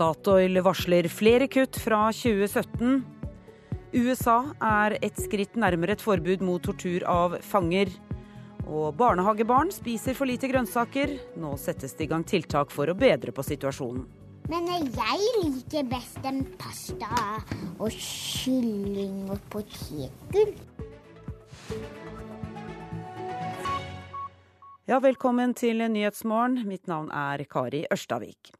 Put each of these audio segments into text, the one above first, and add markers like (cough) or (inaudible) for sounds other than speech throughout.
Statoil varsler flere kutt fra 2017. USA er et skritt nærmere et forbud mot tortur av fanger. Og barnehagebarn spiser for lite grønnsaker. Nå settes det i gang tiltak for å bedre på situasjonen. Men jeg liker best en pasta og kylling og potetgull. Ja, velkommen til Nyhetsmorgen. Mitt navn er Kari Ørstavik.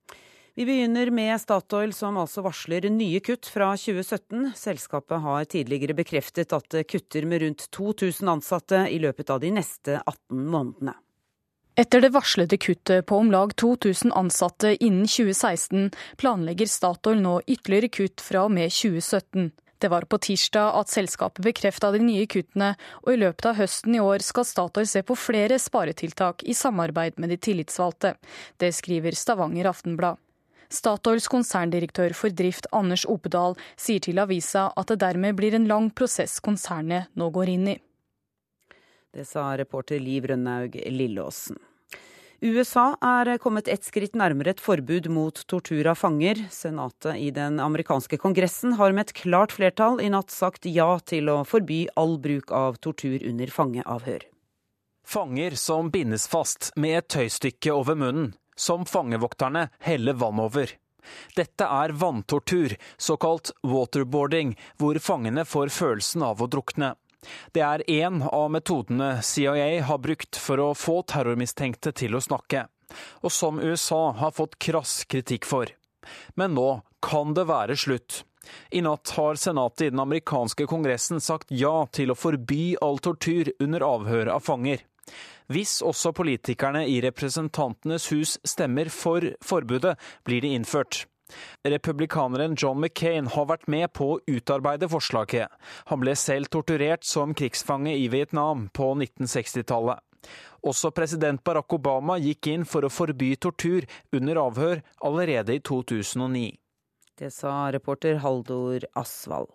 Vi begynner med Statoil, som altså varsler nye kutt fra 2017. Selskapet har tidligere bekreftet at det kutter med rundt 2000 ansatte i løpet av de neste 18 månedene. Etter det varslede kuttet på om lag 2000 ansatte innen 2016, planlegger Statoil nå ytterligere kutt fra og med 2017. Det var på tirsdag at selskapet bekrefta de nye kuttene, og i løpet av høsten i år skal Statoil se på flere sparetiltak i samarbeid med de tillitsvalgte. Det skriver Stavanger Aftenblad. Statoils konserndirektør for drift Anders Opedal sier til avisa at det dermed blir en lang prosess konsernet nå går inn i. Det sa reporter Liv Rønnaug Lilleåsen. USA er kommet ett skritt nærmere et forbud mot tortur av fanger. Senatet i den amerikanske kongressen har med et klart flertall i natt sagt ja til å forby all bruk av tortur under fangeavhør. Fanger som bindes fast med et tøystykke over munnen, som fangevokterne heller vann over. Dette er vanntortur, såkalt waterboarding, hvor fangene får følelsen av å drukne. Det er én av metodene CIA har brukt for å få terrormistenkte til å snakke, og som USA har fått krass kritikk for. Men nå kan det være slutt. I natt har senatet i den amerikanske kongressen sagt ja til å forby all tortur under avhør av fanger. Hvis også politikerne i Representantenes hus stemmer for forbudet, blir det innført. Republikaneren John McCain har vært med på å utarbeide forslaget. Han ble selv torturert som krigsfange i Vietnam på 1960-tallet. Også president Barack Obama gikk inn for å forby tortur under avhør allerede i 2009. Det sa reporter Haldor Asvald.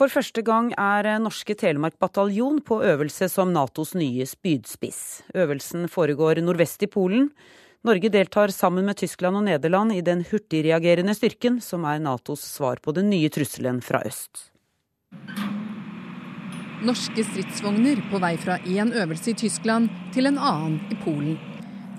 For første gang er norske Telemark bataljon på øvelse som Natos nye spydspiss. Øvelsen foregår nordvest i Polen. Norge deltar sammen med Tyskland og Nederland i den hurtigreagerende styrken, som er Natos svar på den nye trusselen fra øst. Norske stridsvogner på vei fra én øvelse i Tyskland til en annen i Polen.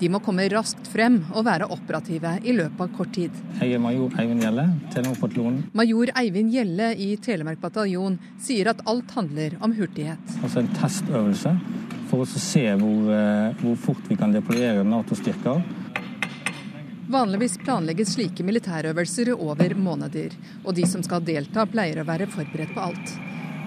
De må komme raskt frem og være operative i løpet av kort tid. Jeg er major Eivind Gjelle, Telemark bataljon. Major Eivind Gjelle i Telemark bataljon sier at alt handler om hurtighet. Altså en testøvelse for å se hvor, eh, hvor fort vi kan deployere Nato-styrker. Vanligvis planlegges slike militærøvelser over måneder, og de som skal delta pleier å være forberedt på alt.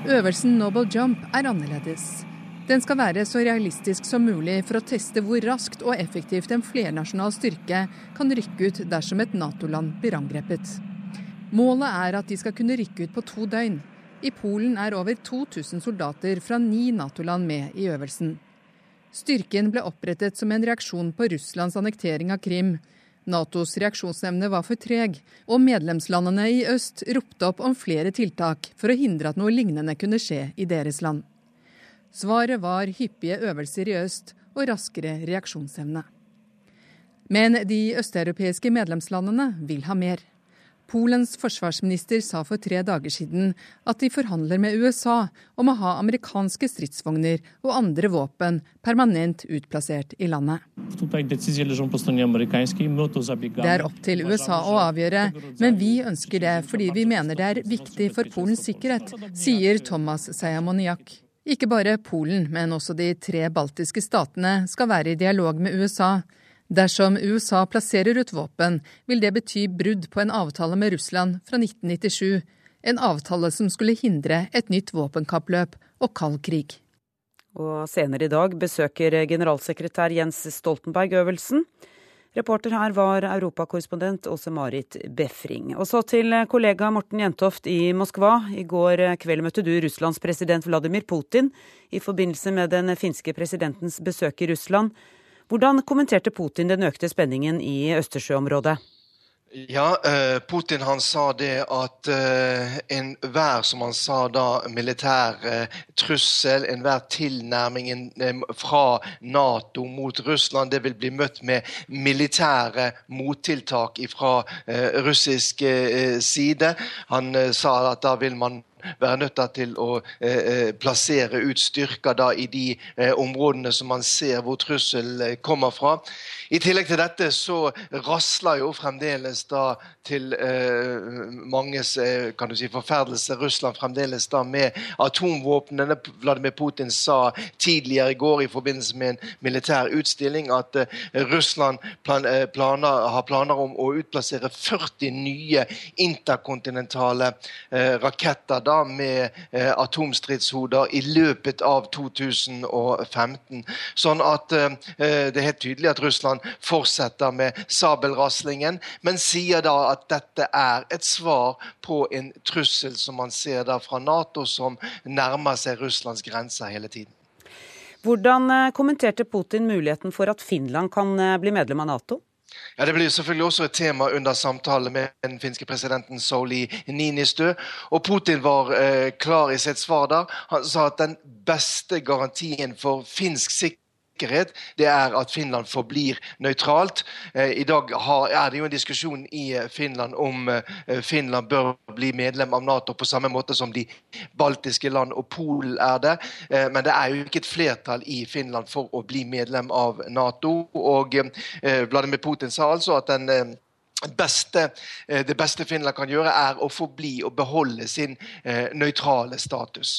Øvelsen Noble Jump er annerledes. Den skal være så realistisk som mulig for å teste hvor raskt og effektivt en flernasjonal styrke kan rykke ut dersom et Nato-land blir angrepet. Målet er at de skal kunne rykke ut på to døgn. I Polen er over 2000 soldater fra ni Nato-land med i øvelsen. Styrken ble opprettet som en reaksjon på Russlands annektering av Krim. Natos reaksjonsevne var for treg, og medlemslandene i øst ropte opp om flere tiltak for å hindre at noe lignende kunne skje i deres land. Svaret var hyppige øvelser i øst og raskere reaksjonsevne. Men de østeuropeiske medlemslandene vil ha mer. Polens forsvarsminister sa for tre dager siden at de forhandler med USA om å ha amerikanske stridsvogner og andre våpen permanent utplassert i landet. Det er opp til USA å avgjøre, men vi ønsker det fordi vi mener det er viktig for Polens sikkerhet, sier Thomas Sayamoniak. Ikke bare Polen, men også de tre baltiske statene skal være i dialog med USA. Dersom USA plasserer ut våpen, vil det bety brudd på en avtale med Russland fra 1997. En avtale som skulle hindre et nytt våpenkappløp og kald krig. Og senere i dag besøker generalsekretær Jens Stoltenberg øvelsen. Reporter her var europakorrespondent Åse Marit Befring. Og så til kollega Morten Jentoft i Moskva. I går kveld møtte du Russlands president Vladimir Putin i forbindelse med den finske presidentens besøk i Russland. Hvordan kommenterte Putin den økte spenningen i Østersjøområdet? Ja, uh, Putin han sa det at uh, enhver, som han sa da, militær uh, trussel, enhver tilnærming fra Nato mot Russland, det vil bli møtt med militære mottiltak fra russisk side. Han sa at da vil man være nødt til å eh, eh, plassere ut styrker da i de eh, områdene som man ser hvor trussel kommer fra. I tillegg til dette så rasler jo fremdeles da til eh, manges kan du si, forferdelse Russland fremdeles da med atomvåpnene. Vladimir Putin sa tidligere i går i forbindelse med en militær utstilling at eh, Russland plan, eh, planer, har planer om å utplassere 40 nye interkontinentale raketter da med eh, atomstridshoder i løpet av 2015. Sånn at eh, det er helt tydelig at Russland fortsetter med sabelraslingen, men sier da at dette er et svar på en trussel som man ser da fra Nato, som nærmer seg Russlands grenser hele tiden. Hvordan eh, kommenterte Putin muligheten for at Finland kan bli medlem av Nato? Ja, Det blir selvfølgelig også et tema under samtale med den finske presidenten Soli Ninistø. Og Putin var eh, klar i sitt svar da. Han sa at den beste garantien for finsk sikkerhet sikkerhet, det er at Finland forblir nøytralt. Eh, I dag er det jo en diskusjon i eh, Finland om eh, Finland bør bli medlem av Nato på samme måte som de baltiske land og Polen er det. Men det er jo ikke et flertall i Finland for å bli medlem av Nato. Og Vladimir Putin sa altså at den Beste, det beste Finland kan gjøre, er å forbli og beholde sin nøytrale status.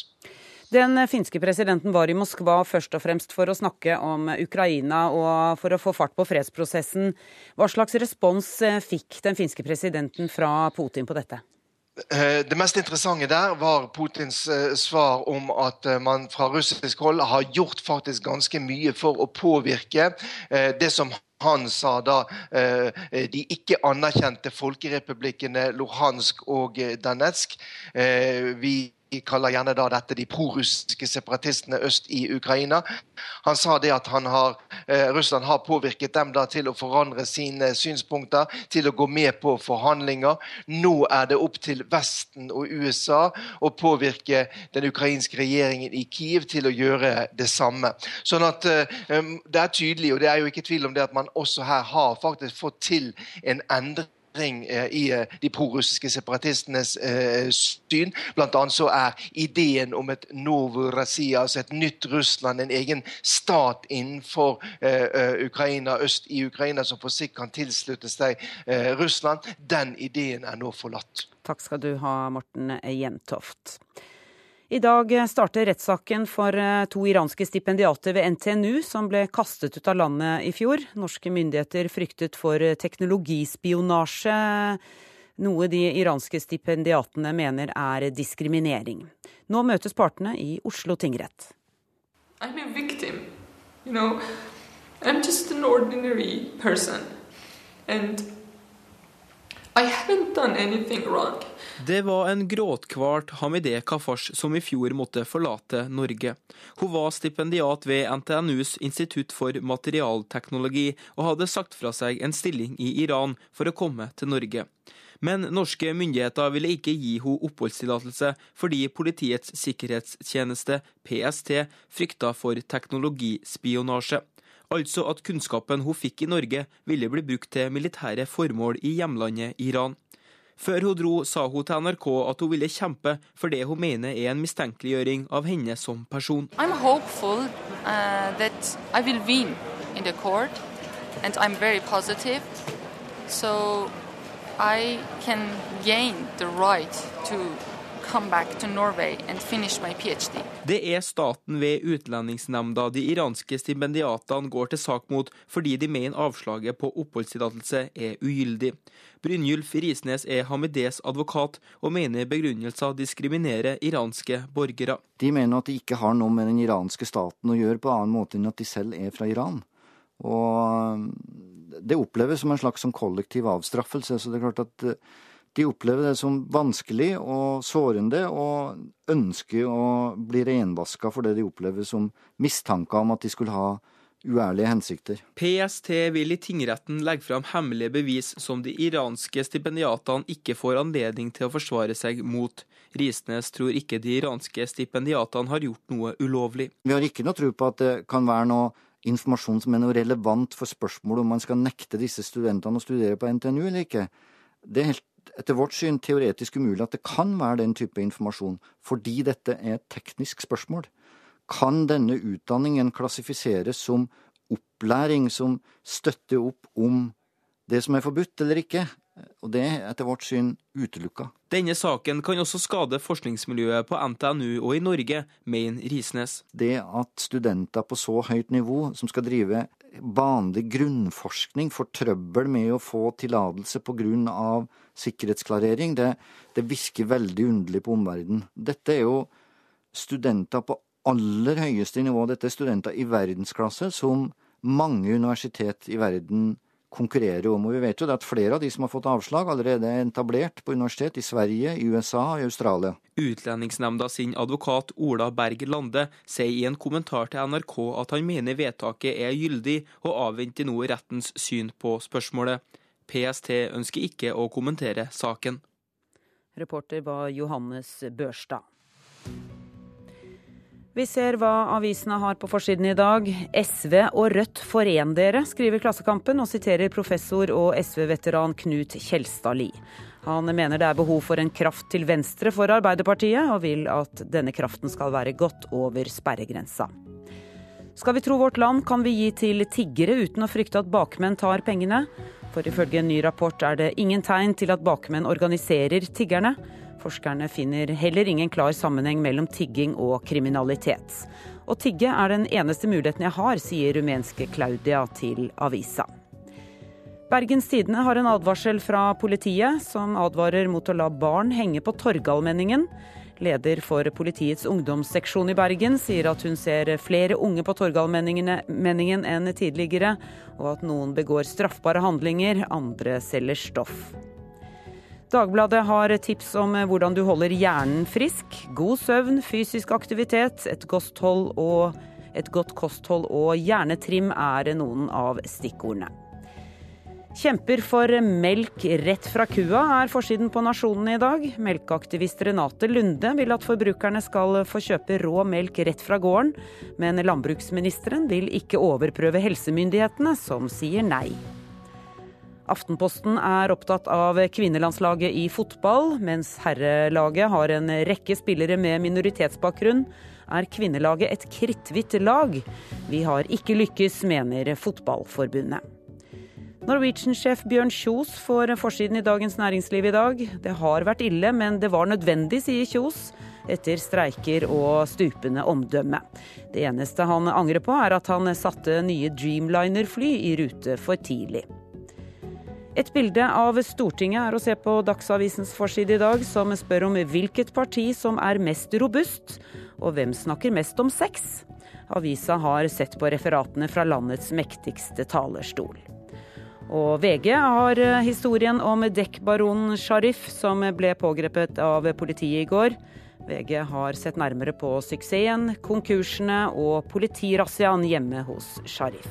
Den finske presidenten var i Moskva først og fremst for å snakke om Ukraina og for å få fart på fredsprosessen. Hva slags respons eh, fikk den finske presidenten fra Putin på dette? Eh, det mest interessante der var Putins eh, svar om at man fra russisk hold har gjort faktisk ganske mye for å påvirke det som han sa da de ikke anerkjente folkerepublikkene Luhansk og Danetsk. Vi vi kaller gjerne da dette de prorussiske separatistene øst i Ukraina. Han sa det at har, eh, Russland har påvirket dem da til å forandre sine synspunkter, til å gå med på forhandlinger. Nå er det opp til Vesten og USA å påvirke den ukrainske regjeringen i Kiev til å gjøre det samme. Sånn at eh, Det er tydelig, og det er jo ikke tvil om det at man også her har faktisk fått til en endring Eh, i eh, de prorussiske separatistenes eh, syn. Blant annet så er ideen om et Novorossiya, altså et nytt Russland, en egen stat innenfor Ukraina, øst i Ukraina, som på sikt kan tilslutte seg Russland, den ideen er nå forlatt. Takk skal du ha, Morten Jentoft. I dag starter rettssaken for eh, to iranske stipendiater ved NTNU som ble kastet ut av landet i fjor. Norske myndigheter fryktet for teknologispionasje, noe de iranske stipendiatene mener er diskriminering. Nå møtes partene i Oslo tingrett. I'm a victim. You know, I'm just an ordinary person. And Det var en gråtkvalt Hamideh Kafash som i fjor måtte forlate Norge. Hun var stipendiat ved NTNUs institutt for materialteknologi, og hadde sagt fra seg en stilling i Iran for å komme til Norge. Men norske myndigheter ville ikke gi henne oppholdstillatelse fordi Politiets sikkerhetstjeneste, PST, frykta for teknologispionasje. Altså at kunnskapen hun fikk i Norge ville bli brukt til militære formål i hjemlandet Iran. Før hun dro, sa hun til NRK at hun ville kjempe for det hun mener er en mistenkeliggjøring av henne som person. I'm hopeful, uh, that I will win in the court, and I'm very positive. So I can gain the right to det er staten ved Utlendingsnemnda de iranske stipendiatene går til sak mot fordi de mener avslaget på oppholdstillatelse er ugyldig. Brynjulf Risnes er Hamides advokat og mener begrunnelser diskriminerer iranske borgere. De mener at de ikke har noe med den iranske staten å gjøre på annen måte enn at de selv er fra Iran. Og det oppleves som en slags kollektiv avstraffelse. så det er klart at de opplever det som vanskelig og sårende, og ønsker å bli renvaska for det de opplever som mistanker om at de skulle ha uærlige hensikter. PST vil i tingretten legge fram hemmelige bevis som de iranske stipendiatene ikke får anledning til å forsvare seg mot. Risnes tror ikke de iranske stipendiatene har gjort noe ulovlig. Vi har ikke noe tro på at det kan være noe informasjon som er noe relevant for spørsmålet om man skal nekte disse studentene å studere på NTNU eller ikke. Det er helt etter vårt syn teoretisk umulig at det kan være den type informasjon, fordi dette er et teknisk spørsmål. Kan denne utdanningen klassifiseres som opplæring som støtter opp om det som er forbudt eller ikke? Og det er etter vårt syn utelukka. Denne saken kan også skade forskningsmiljøet på NTNU og i Norge, mener Risnes. Det at studenter på så høyt nivå, som skal drive vanlig grunnforskning, får trøbbel med å få tillatelse pga. sikkerhetsklarering, det, det virker veldig underlig på omverdenen. Dette er jo studenter på aller høyeste nivå. Dette er studenter i verdensklasse som mange universitet i verden konkurrerer om. Og vi vet jo at flere av de som har fått avslag, allerede er etablert på universitet i Sverige, i USA og i Australia. Utlendingsnemnda sin advokat Ola Berg Lande sier i en kommentar til NRK at han mener vedtaket er gyldig, og avventer nå rettens syn på spørsmålet. PST ønsker ikke å kommentere saken. Reporter var Johannes Børstad. Vi ser hva avisene har på forsiden i dag. SV og Rødt foren dere, skriver Klassekampen, og siterer professor og SV-veteran Knut Kjelstad Lie. Han mener det er behov for en kraft til venstre for Arbeiderpartiet, og vil at denne kraften skal være godt over sperregrensa. Skal vi tro Vårt Land, kan vi gi til tiggere uten å frykte at bakmenn tar pengene. For ifølge en ny rapport er det ingen tegn til at bakmenn organiserer tiggerne. Forskerne finner heller ingen klar sammenheng mellom tigging og kriminalitet. Å tigge er den eneste muligheten jeg har, sier rumenske Claudia til avisa. Bergens Tidende har en advarsel fra politiet, som advarer mot å la barn henge på Torgallmenningen. Leder for politiets ungdomsseksjon i Bergen sier at hun ser flere unge på Torgallmenningen enn tidligere, og at noen begår straffbare handlinger, andre selger stoff. Dagbladet har tips om hvordan du holder hjernen frisk. God søvn, fysisk aktivitet, et, og, et godt kosthold og hjernetrim er noen av stikkordene. Kjemper for melk rett fra kua er forsiden på Nasjonen i dag. Melkeaktivist Renate Lunde vil at forbrukerne skal få kjøpe rå melk rett fra gården, men landbruksministeren vil ikke overprøve helsemyndighetene, som sier nei. Aftenposten er opptatt av kvinnelandslaget i fotball. Mens herrelaget har en rekke spillere med minoritetsbakgrunn, er kvinnelaget et kritthvitt lag. Vi har ikke lykkes, mener Fotballforbundet. Norwegian-sjef Bjørn Kjos får forsiden i Dagens Næringsliv i dag. Det har vært ille, men det var nødvendig, sier Kjos. Etter streiker og stupende omdømme. Det eneste han angrer på, er at han satte nye Dreamliner-fly i rute for tidlig. Et bilde av Stortinget er å se på Dagsavisens forside i dag, som spør om hvilket parti som er mest robust, og hvem snakker mest om sex. Avisa har sett på referatene fra landets mektigste talerstol. Og VG har historien om dekkbaronen Sharif, som ble pågrepet av politiet i går. VG har sett nærmere på suksessen, konkursene og politirazziaen hjemme hos Sharif.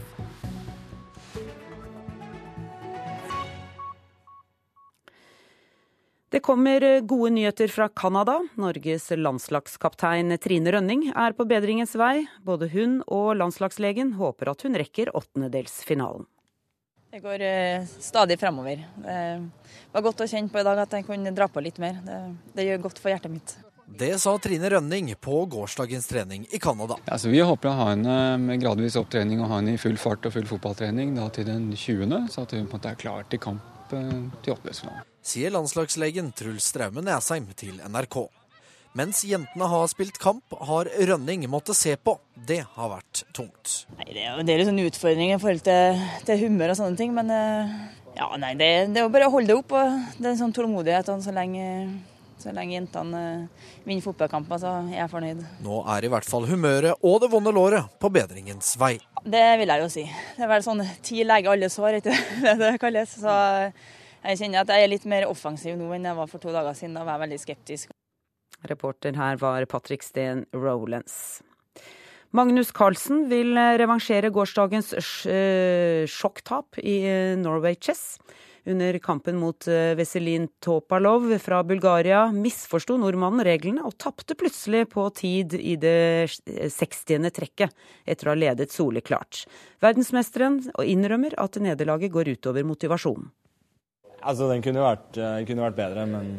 Det kommer gode nyheter fra Canada. Norges landslagskaptein Trine Rønning er på bedringens vei. Både hun og landslagslegen håper at hun rekker åttendedelsfinalen. Det går eh, stadig fremover. Det var godt å kjenne på i dag at jeg kunne dra på litt mer. Det, det gjør godt for hjertet mitt. Det sa Trine Rønning på gårsdagens trening i Canada. Ja, vi håper å ha henne med gradvis opptrening og ha henne i full fart og full fotballtrening da til den 20., så at hun på en måte er klar til kamp eh, til åttendedelsfinalen sier landslagslegen Truls Straume Nesheim til NRK. Mens jentene har spilt kamp, har Rønning måttet se på. Det har vært tungt. Nei, det er jo en del sånne utfordringer i forhold til, til, humør og sånne ting, men eh, ja, nei, det, det er jo bare å holde det opp. og Det er en sånn tålmodighet så lenge, så lenge jentene eh, vinner fotballkamper, så er jeg fornøyd. Nå er i hvert fall humøret og det vonde låret på bedringens vei. Det vil jeg jo si. Det er vel sånn ti leger alle sår, ikke (laughs) det det kalles. Så jeg kjenner at jeg er litt mer offensiv nå enn jeg var for to dager siden. Da var jeg veldig skeptisk. Reporter her var Patrick Steen Rolands. Magnus Carlsen vil revansjere gårsdagens sjokktap i Norway Chess. Under kampen mot eh, Veselin Topalov fra Bulgaria misforsto nordmannen reglene og tapte plutselig på tid i det 60. trekket, etter å ha ledet soleklart. Verdensmesteren innrømmer at nederlaget går utover motivasjonen. Altså, den kunne vært, eh, kunne vært bedre, men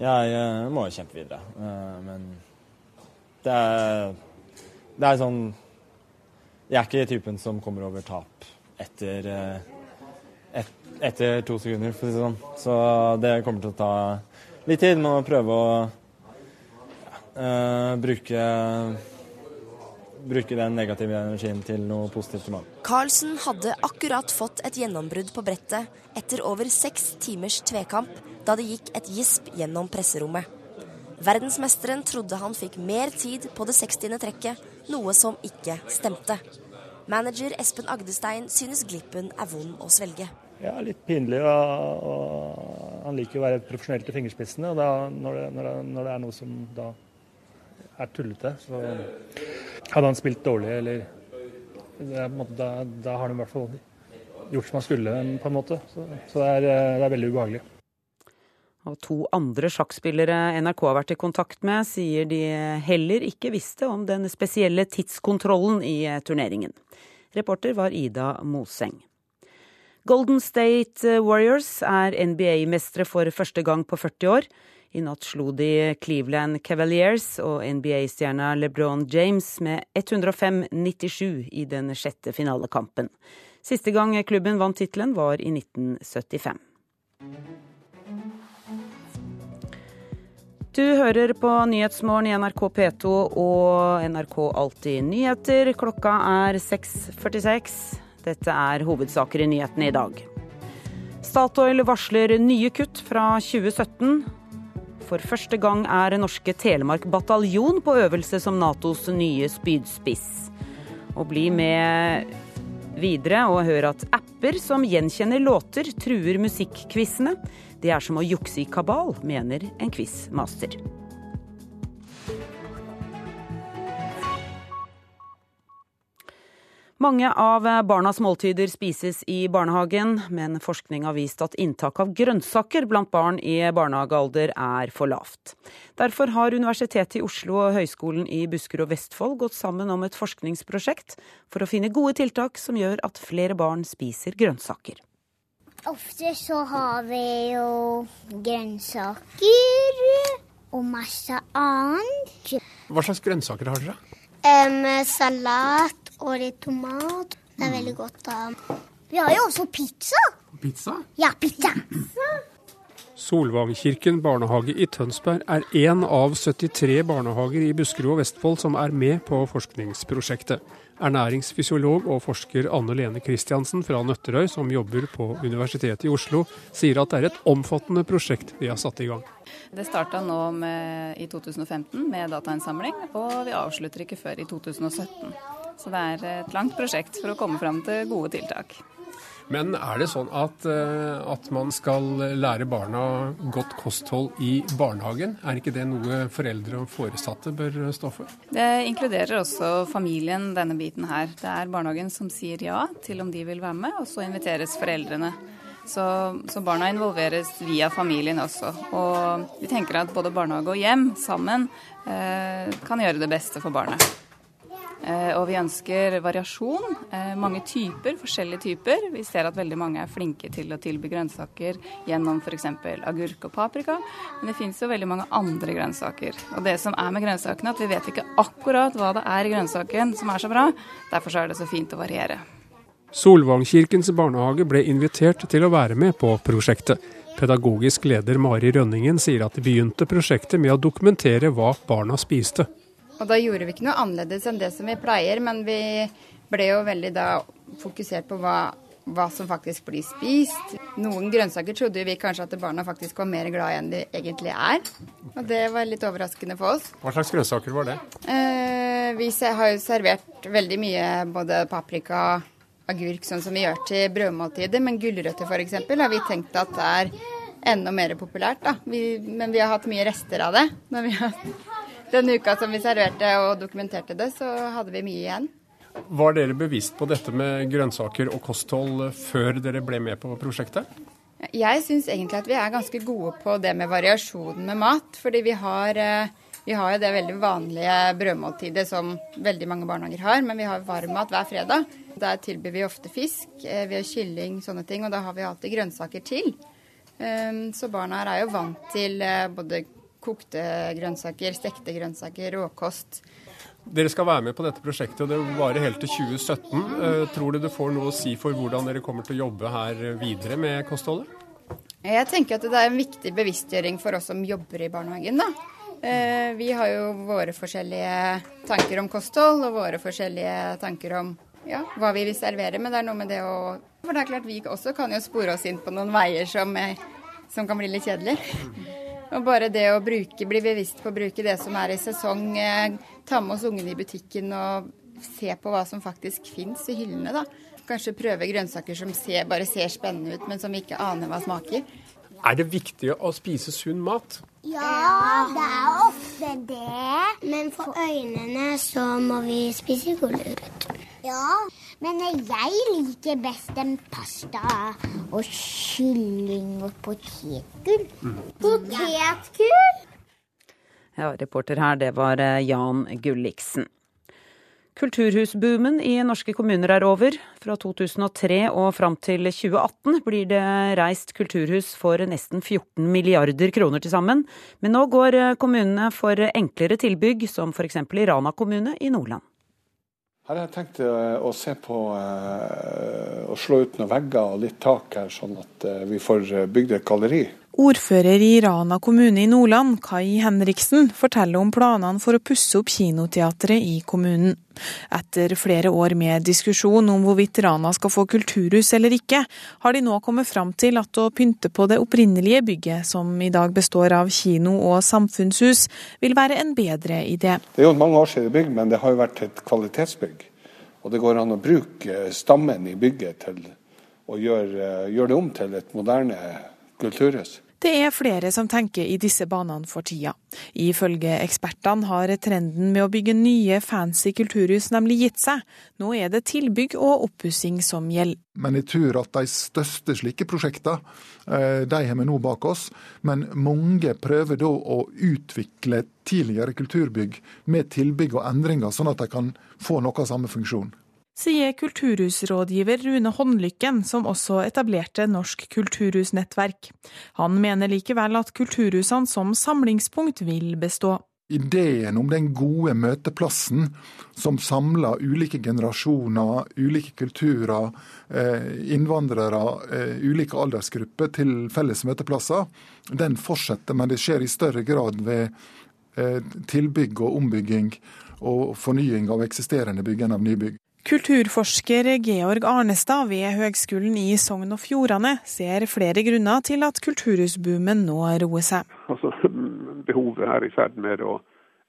jeg eh, må jo kjempe videre. Men det er, det er sånn Jeg er ikke typen som kommer over tap etter etter to sekunder, for å si det sånn. Så det kommer til å ta litt tid. Man må prøve å ja, bruke bruke den negative energien til noe positivt. Carlsen hadde akkurat fått et gjennombrudd på brettet etter over seks timers tvekamp da det gikk et gisp gjennom presserommet. Verdensmesteren trodde han fikk mer tid på det 60. trekket, noe som ikke stemte. Manager Espen Agdestein synes glippen er vond å svelge. Ja, litt pinlig. Og, og han liker å være profesjonell til fingerspissene. og da, når, det, når, det, når, det, er noe som da er tullete, så hadde han spilt dårlig eller da, da, har han i hvert fall gjort som han skulle, på en måte. Så, så det, er, det er veldig ubehagelig. Og to andre sjakkspillere NRK har vært i kontakt med, sier de heller ikke visste om den spesielle tidskontrollen i turneringen. Reporter var Ida Moseng. Golden State Warriors er NBA-mestere for første gang på 40 år. I natt slo de Cleveland Cavaliers og NBA-stjerna LeBron James med 105-97 i den sjette finalekampen. Siste gang klubben vant tittelen, var i 1975. Du hører på Nyhetsmorgen i NRK P2 og NRK Alltid nyheter. Klokka er 6.46. Dette er hovedsaker i nyhetene i dag. Statoil varsler nye kutt fra 2017. For første gang er norske Telemark bataljon på øvelse som Natos nye spydspiss. Og bli med videre og hør at apper som gjenkjenner låter, truer musikkquizene. Det er som å jukse i kabal, mener en quizmaster. Mange av barnas måltider spises i barnehagen, men forskning har vist at inntak av grønnsaker blant barn i barnehagealder er for lavt. Derfor har Universitetet i Oslo og Høgskolen i Buskerud og Vestfold gått sammen om et forskningsprosjekt for å finne gode tiltak som gjør at flere barn spiser grønnsaker. Ofte så har vi jo grønnsaker og masse annet. Hva slags grønnsaker har dere? Um, salat og litt tomat. Det er veldig godt. da. Vi har jo også pizza. Pizza? Ja, pizza. Solvangkirken barnehage i Tønsberg er én av 73 barnehager i Buskerud og Vestfold som er med på forskningsprosjektet. Ernæringsfysiolog og forsker Anne Lene Kristiansen fra Nøtterøy, som jobber på Universitetet i Oslo, sier at det er et omfattende prosjekt de har satt i gang. Det starta nå med, i 2015 med datainnsamling, og vi avslutter ikke før i 2017. Så det er et langt prosjekt for å komme fram til gode tiltak. Men er det sånn at, eh, at, man skal lære barna godt kosthold i barnehagen? Er ikke det noe foreldre og foresatte bør stå for? Det inkluderer også familien, denne biten her. Det er barnehagen som sier ja til om de vil være med, og så inviteres foreldrene. Så, så, barna involveres via familien også. Og vi tenker at både barnehage og hjem sammen eh, kan gjøre det beste for barnet. Eh, og vi ønsker variasjon. Eh, mange typer, forskjellige typer. Vi ser at veldig mange er flinke til å tilby grønnsaker gjennom f.eks. agurk og paprika. Men det finnes jo veldig mange andre grønnsaker. Og det som er med grønnsakene, at vi vet ikke akkurat hva det er i grønnsaken som er så bra. Derfor er det så fint å variere. Solvangkirkens barnehage ble invitert til å være med på prosjektet. Pedagogisk leder Mari Rønningen sier at de begynte prosjektet med å dokumentere hva barna spiste. Og da gjorde vi ikke noe annerledes enn det som vi pleier, men vi ble jo veldig da fokusert på hva, hva som faktisk blir spist. Noen grønnsaker trodde vi kanskje at barna faktisk var mer glad i enn de egentlig er. Og det var litt overraskende for oss. Hva slags grønnsaker var det? Eh, vi har jo servert veldig mye både paprika, agurk, sånn som vi gjør til brødmåltider. Men gulrøtter f.eks. har vi tenkt at det er enda mer populært. da. Vi, men vi har hatt mye rester av det. når vi har den uka som vi serverte og dokumenterte det, så hadde vi mye igjen. Var dere bevisst på dette med grønnsaker og kosthold før dere ble med på prosjektet? Jeg syns egentlig at vi er ganske gode på det med variasjonen med mat. Fordi vi har, eh, vi har jo det veldig vanlige brødmåltidet som veldig mange barnehager har, men vi har varmmat hver fredag. Der tilbyr vi ofte fisk, eh, vi har kylling, sånne ting, og da har vi alltid grønnsaker til. Ehm, så barna her er jo vant til eh, både kokte grønnsaker, stekte grønnsaker, råkost. Dere skal være med på dette prosjektet, og det varer helt til 2017. Tror du det får noe å si for hvordan dere kommer til å jobbe her videre med kostholdet? Jeg tenker at det er en viktig bevisstgjøring for oss som jobber i barnehagen. da. Vi har jo våre forskjellige tanker om kosthold og våre forskjellige tanker om ja, hva vi vil servere. Men det er noe med det å For det er klart vi også kan jo spore oss inn på noen veier som, som kan bli litt kjedelige. Og bare det å bruke, bli bevisst på å bruke det som er i sesong, ta med oss ungene i butikken og se på hva som faktisk fins i hyllene, da. Kanskje prøve grønnsaker som ser, bare ser spennende ut, men som vi ikke aner hva smaker. Er det viktig å spise sunn mat? Ja, det er ofte det. Men for øynene så må vi spise gulrot. Ja, men jeg liker best en pasta og kylling og potetgull. Potetgull? Ja, reporter her, det var eh, Jan Gulliksen. Kulturhusboomen i norske kommuner er over. Fra 2003 og fram til 2018 blir det reist kulturhus for nesten 14 milliarder kroner til sammen. Men nå går eh, kommunene for enklere tilbygg, som f.eks. i Rana kommune i Nordland. Her har jeg tenkt eh, å se på å slå ut noen vegger og litt tak her, sånn at vi får bygd et galleri. Ordfører i Rana kommune i Nordland, Kai Henriksen, forteller om planene for å pusse opp kinoteatret i kommunen. Etter flere år med diskusjon om hvorvidt Rana skal få kulturhus eller ikke, har de nå kommet fram til at å pynte på det opprinnelige bygget, som i dag består av kino og samfunnshus, vil være en bedre idé. Det er jo mange år siden bygg, men det har jo vært et kvalitetsbygg. Og det går an å bruke stammen i bygget til å gjøre, gjøre det om til et moderne kulturhus. Det er flere som tenker i disse banene for tida. Ifølge ekspertene har trenden med å bygge nye, fancy kulturhus nemlig gitt seg. Nå er det tilbygg og oppussing som gjelder. Men jeg tror at de største slike prosjektene, de har vi nå bak oss. Men mange prøver da å utvikle tidligere kulturbygg med tilbygg og endringer, sånn at de kan få noe av samme funksjon sier kulturhusrådgiver Rune Håndlykken, som også etablerte Norsk kulturhusnettverk. Han mener likevel at kulturhusene som samlingspunkt vil bestå. Ideen om den gode møteplassen som samler ulike generasjoner, ulike kulturer, innvandrere, ulike aldersgrupper til felles møteplasser, den fortsetter, men det skjer i større grad ved tilbygg og ombygging og fornying av eksisterende bygg enn av nybygg. Kulturforsker Georg Arnestad ved Høgskolen i Sogn og Fjordane ser flere grunner til at kulturhusboomen nå roer seg. Altså, behovet er i ferd med å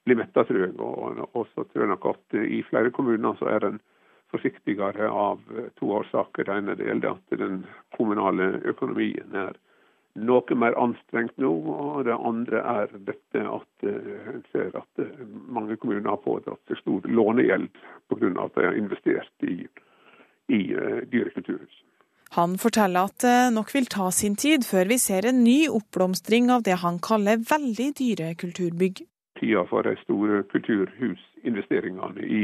bli metta, tror jeg. Og så tror jeg nok at i flere kommuner så er en forsiktigere av to årsaker. Det ene gjelder at den kommunale økonomien er noe mer anstrengt nå. Og det andre er dette at en ser at mange kommuner har pådratt seg stor lånegjeld pga. at de har investert i, i dyre kulturhus. Han forteller at det nok vil ta sin tid før vi ser en ny oppblomstring av det han kaller veldig dyre kulturbygg. Tida for de store kulturhusinvesteringene i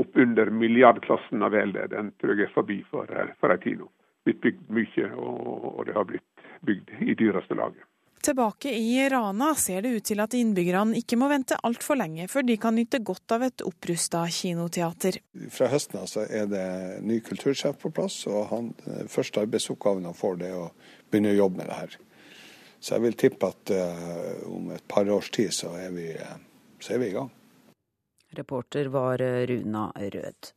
oppunder milliardklassen av vel, den tror jeg er forbi for, for en tid nå. Blitt bygd mye, og det har blitt bygd i dyreste laget. Tilbake i Rana ser det ut til at innbyggerne ikke må vente altfor lenge før de kan nyte godt av et opprusta kinoteater. Fra høsten av er det ny kultursjef på plass, og han, første arbeidsoppgaven han får, det er å begynne å jobbe med det her. Så jeg vil tippe at uh, om et par års tid så er vi, så er vi i gang. Reporter var Runa Rød.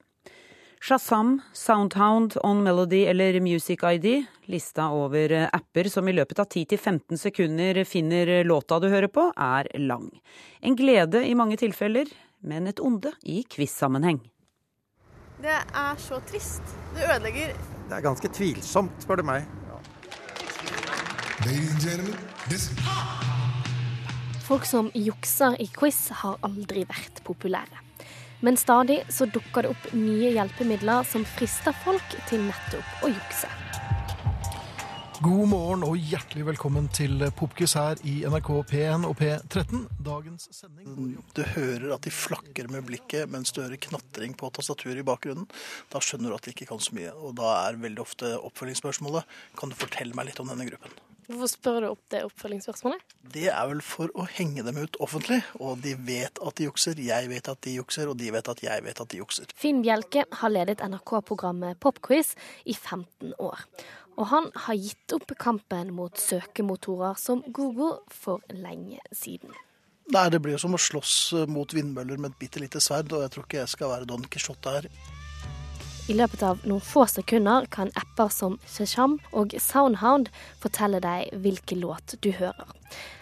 Shazam, Soundhound, On Melody eller Music ID, lista over apper som i løpet av 10-15 sekunder finner låta du hører på, er lang. En glede i mange tilfeller, men et onde i quiz-sammenheng. Det er så trist. Det ødelegger Det er ganske tvilsomt, spør du meg. Folk som jukser i quiz, har aldri vært populære. Men stadig så dukker det opp nye hjelpemidler som frister folk til nettopp å jukse. God morgen og hjertelig velkommen til Popkis her i NRK P1 og P13. Dagens sending Du hører at de flakker med blikket mens du hører knatring på tastaturet i bakgrunnen. Da skjønner du at de ikke kan så mye. Og da er veldig ofte oppfølgingsspørsmålet kan du fortelle meg litt om denne gruppen. Hvorfor spør du opp det oppfølgingsspørsmålet? Det er vel for å henge dem ut offentlig. Og de vet at de jukser, jeg vet at de jukser, og de vet at jeg vet at de jukser. Finn Bjelke har ledet NRK-programmet Popquiz i 15 år. Og han har gitt opp kampen mot søkemotorer som Google for lenge siden. Nei, det blir jo som å slåss mot vindmøller med et bitte lite sverd, og jeg tror ikke jeg skal være Don Quijote her. I løpet av noen få sekunder kan apper som Shasham og Soundhound fortelle deg hvilken låt du hører.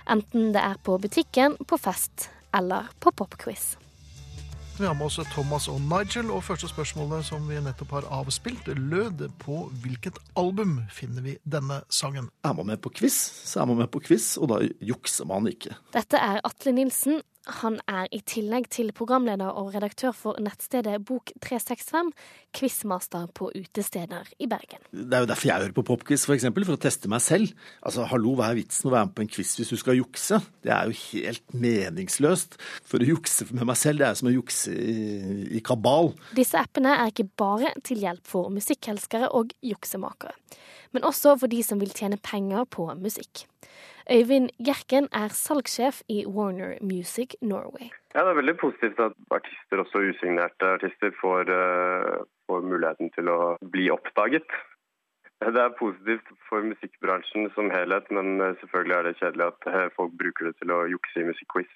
Enten det er på butikken, på fest eller på popquiz. Vi har med oss Thomas og Nigel, og første spørsmålet som vi nettopp har avspilt, lød på hvilket album finner vi denne sangen? Er man med på quiz, så er man med på quiz, og da jukser man ikke. Dette er Atle Nilsen. Han er i tillegg til programleder og redaktør for nettstedet Bok365, quizmaster på utesteder i Bergen. Det er jo derfor jeg hører på popquiz, f.eks., for, for å teste meg selv. Altså, hallo, hva er vitsen med å være med på en quiz hvis du skal jukse? Det er jo helt meningsløst. For å jukse med meg selv, det er som å jukse i, i kabal. Disse appene er ikke bare til hjelp for musikkelskere og juksemakere, men også for de som vil tjene penger på musikk. Øyvind Gjerken er salgssjef i Warner Music Norway. Ja, Det er veldig positivt at artister, også usignerte artister, får, uh, får muligheten til å bli oppdaget. Det er positivt for musikkbransjen som helhet, men eh, selvfølgelig er det kjedelig at eh, folk bruker det til å jukse i musikkquiz.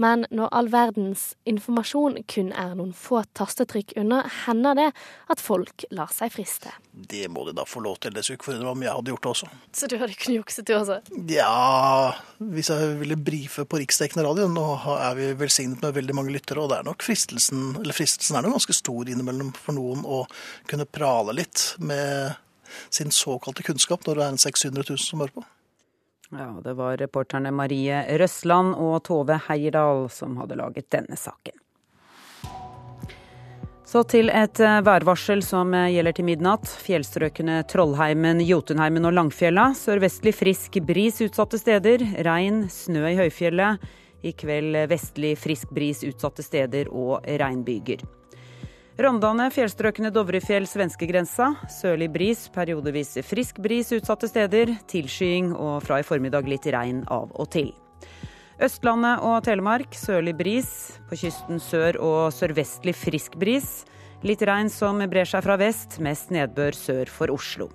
Men når all verdens informasjon kun er noen få tastetrykk unna, hender det at folk lar seg friste. Det må de da få lov til. Det skulle ikke forundre meg om jeg hadde gjort det også. Så du hadde kunnet jukse du også? Ja, hvis jeg ville brife på riksdekkende radio. Nå er vi velsignet med veldig mange lyttere, og det er nok fristelsen eller fristelsen er nok ganske stor innimellom for noen å kunne prale litt med sin såkalte kunnskap når det er en 600 000 som hører på. Ja, det var reporterne Marie Røsland og Tove Heierdal som hadde laget denne saken. Så til et eh, værvarsel som eh, gjelder til midnatt. Fjellstrøkene Trollheimen, Jotunheimen og Langfjella. Sørvestlig frisk bris utsatte steder. Regn, snø i høyfjellet. I kveld vestlig frisk bris utsatte steder og regnbyger. Rondane, fjellstrøkene Dovrefjell, svenskegrensa. Sørlig bris, periodevis frisk bris utsatte steder. Tilskying og fra i formiddag litt regn av og til. Østlandet og Telemark sørlig bris. På kysten sør og sørvestlig frisk bris. Litt regn som brer seg fra vest, mest nedbør sør for Oslo.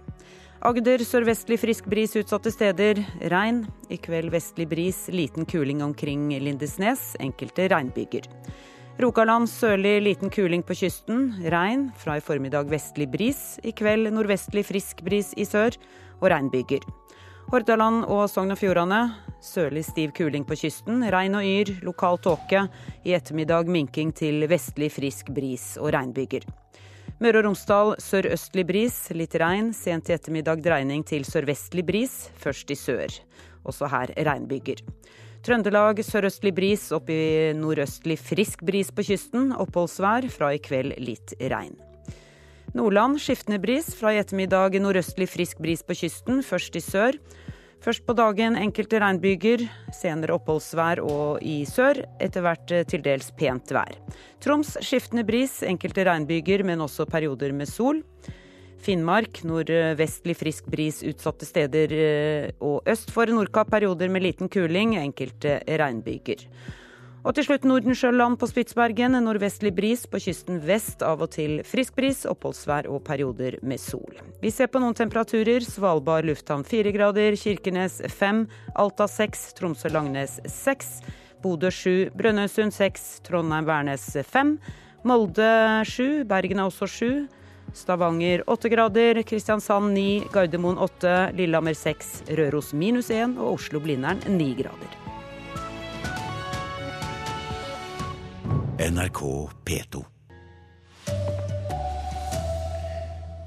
Agder sørvestlig frisk bris utsatte steder. Regn. I kveld vestlig bris, liten kuling omkring Lindesnes. Enkelte regnbyger. Rogaland sørlig liten kuling på kysten. Regn. Fra i formiddag vestlig bris. I kveld nordvestlig frisk bris i sør. Og regnbyger. Hordaland og Sogn og Fjordane sørlig stiv kuling på kysten. Regn og yr, lokal tåke. I ettermiddag minking til vestlig frisk bris og regnbyger. Møre og Romsdal sørøstlig bris, litt regn. Sent i ettermiddag dreining til sørvestlig bris, først i sør. Også her regnbyger. Trøndelag sørøstlig bris, opp i nordøstlig frisk bris på kysten. Oppholdsvær, fra i kveld litt regn. Nordland skiftende bris, fra i ettermiddag nordøstlig frisk bris på kysten, først i sør. Først på dagen enkelte regnbyger, senere oppholdsvær og i sør. Etter hvert eh, til dels pent vær. Troms skiftende bris, enkelte regnbyger, men også perioder med sol. Finnmark nordvestlig frisk bris utsatte steder eh, og øst for Nordkapp perioder med liten kuling, enkelte regnbyger. Og til slutt Nordensjøland på Spitsbergen. Nordvestlig bris på kysten vest. Av og til frisk bris, oppholdsvær og perioder med sol. Vi ser på noen temperaturer. Svalbard lufthavn fire grader. Kirkenes fem. Alta seks. Tromsø-Langnes seks. Bodø sju. Brønnøysund seks. Trondheim-Værnes fem. Molde sju. Bergen er også sju. Stavanger 8 grader. Kristiansand 9, Gardermoen 8, Lillehammer 6, Røros minus 1 Og Oslo-Blindern 9 grader. NRK P2.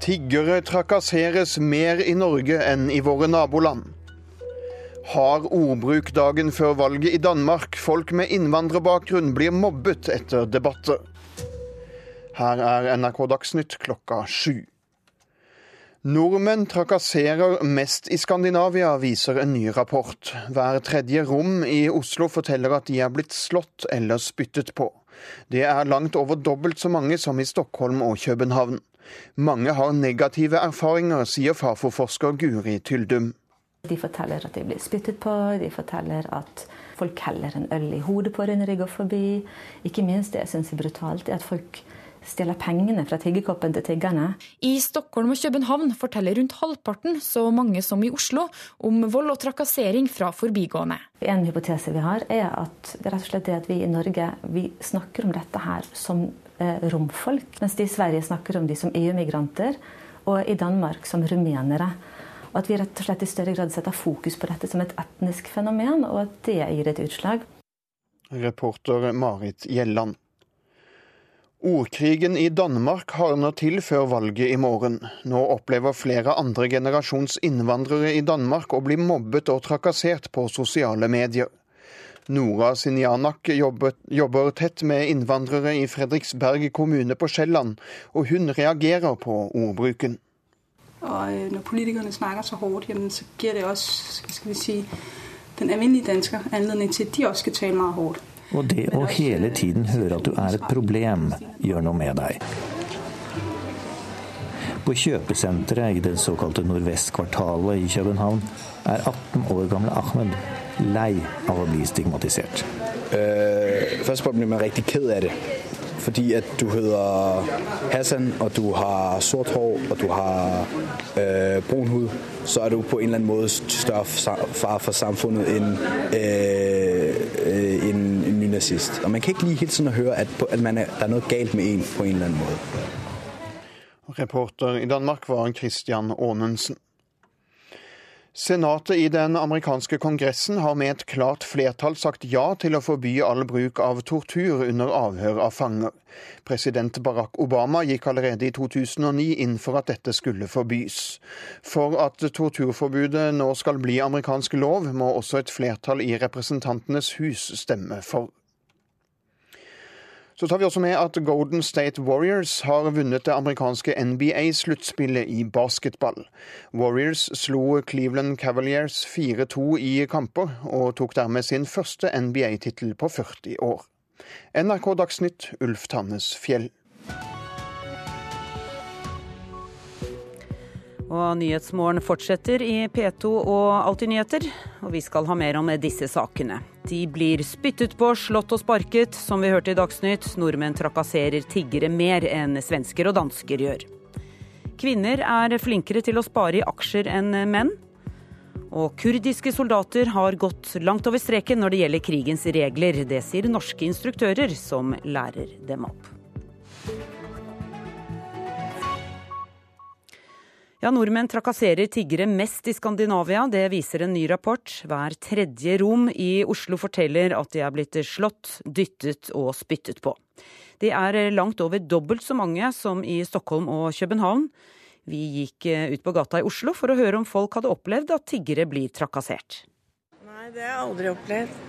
Tiggere trakasseres mer i Norge enn i våre naboland. Hard ordbruk dagen før valget i Danmark. Folk med innvandrerbakgrunn blir mobbet etter debatter. Her er NRK Dagsnytt klokka sju. Nordmenn trakasserer mest i Skandinavia, viser en ny rapport. Hver tredje rom i Oslo forteller at de er blitt slått eller spyttet på. Det er langt over dobbelt så mange som i Stockholm og København. Mange har negative erfaringer, sier Fafo-forsker Guri Tyldum. De forteller at de blir spyttet på, de forteller at folk heller en øl i hodet på en de går forbi. Ikke minst det jeg syns er brutalt, er at folk stjeler pengene fra tiggerkoppen til tiggerne. I Stockholm og København forteller rundt halvparten så mange som i Oslo om vold og trakassering fra forbigående. En hypotese vi har, er at det er rett og slett det at vi i Norge vi snakker om dette her som eh, romfolk, mens de i Sverige snakker om de som EU-migranter, og i Danmark som rumenere. Og at vi rett og slett i større grad setter fokus på dette som et etnisk fenomen, og at det gir et utslag. Reporter Marit Gjelland. Ordkrigen i Danmark hardner til før valget i morgen. Nå opplever flere andre generasjons innvandrere i Danmark å bli mobbet og trakassert på sosiale medier. Nora Sinjanak jobber, tett med innvandrere i Fredriksberg kommune på Sjælland, og hun reagerer på ordbruken. Og øh, når politikerne snakker så hårdt, så gir det også si, den alminnelige dansker anledning til at de også skal tale meget hårdt. Og det å hele tiden høre at du er et problem, gjør noe med deg. På kjøpesenteret i det såkalte Nordvestkvartalet i København er 18 år gamle Ahmed lei av å bli stigmatisert. Uh, først blir man riktig ked av det. Fordi at du heter Hassan, og du har sort hår, og du har øh, brun hud, så er du på en eller annen måte større far for samfunnet enn uh, en nynazist. Og man kan ikke lige hele tiden høre at, at er, det er noe galt med en på en eller annen måte. Reporter i Danmark var Christian Aanensen. Senatet i den amerikanske kongressen har med et klart flertall sagt ja til å forby all bruk av tortur under avhør av fanger. President Barack Obama gikk allerede i 2009 inn for at dette skulle forbys. For at torturforbudet nå skal bli amerikansk lov, må også et flertall i Representantenes hus stemme for. Så tar vi også med at Golden State Warriors har vunnet det amerikanske NBA-sluttspillet i basketball. Warriors slo Cleveland Cavaliers 4-2 i kamper, og tok dermed sin første NBA-tittel på 40 år. NRK Dagsnytt, Ulf Tannes Fjell. Og Nyhetsmorgen fortsetter i P2 og Alltid nyheter, og vi skal ha mer om disse sakene. De blir spyttet på, slått og sparket, som vi hørte i Dagsnytt. Nordmenn trakasserer tiggere mer enn svensker og dansker gjør. Kvinner er flinkere til å spare i aksjer enn menn. Og kurdiske soldater har gått langt over streken når det gjelder krigens regler. Det sier norske instruktører som lærer dem opp. Ja, Nordmenn trakasserer tiggere mest i Skandinavia. Det viser en ny rapport. Hver tredje rom i Oslo forteller at de er blitt slått, dyttet og spyttet på. Det er langt over dobbelt så mange som i Stockholm og København. Vi gikk ut på gata i Oslo for å høre om folk hadde opplevd at tiggere blir trakassert. Nei, det har jeg aldri opplevd.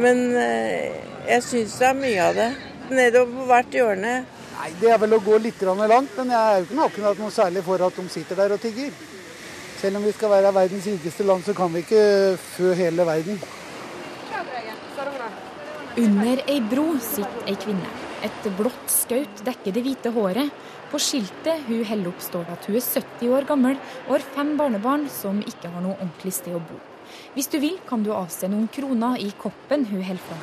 Men eh, jeg syns det er mye av det. Nedover på hvert hjørne Nei, Det er vel å gå litt langt, men jeg er jo ikke akkurat noe særlig for at de sitter der og tigger. Selv om vi skal være verdens rikeste land, så kan vi ikke fø hele verden. Under ei bro sitter ei kvinne. Et blått skaut dekker det hvite håret. På skiltet hun holder opp står at hun er 70 år gammel og har fem barnebarn som ikke har noe ordentlig sted å bo. Hvis du vil, kan du avse noen kroner i koppen hun holder fram.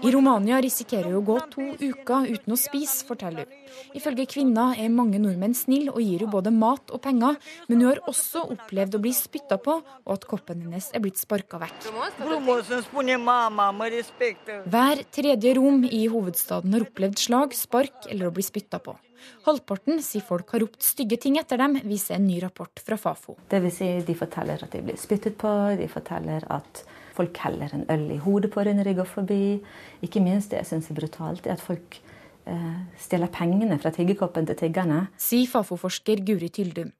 I Romania risikerer hun å gå to uker uten å spise, forteller hun. Ifølge kvinna er mange nordmenn snille og gir hun både mat og penger, men hun har også opplevd å bli spytta på, og at koppen hennes er blitt sparka vekk. Hver tredje rom i hovedstaden har opplevd slag, spark eller å bli spytta på. Halvparten sier folk har ropt stygge ting etter dem, viser en ny rapport fra Fafo. Det vil si, de forteller at de blir spyttet på, de forteller at folk heller en øl i hodet på når de går forbi. Ikke minst det jeg syns er brutalt, er at folk eh, stjeler pengene fra tiggerkoppen til tiggerne. Sier Fafo-forsker Guri Tyldum.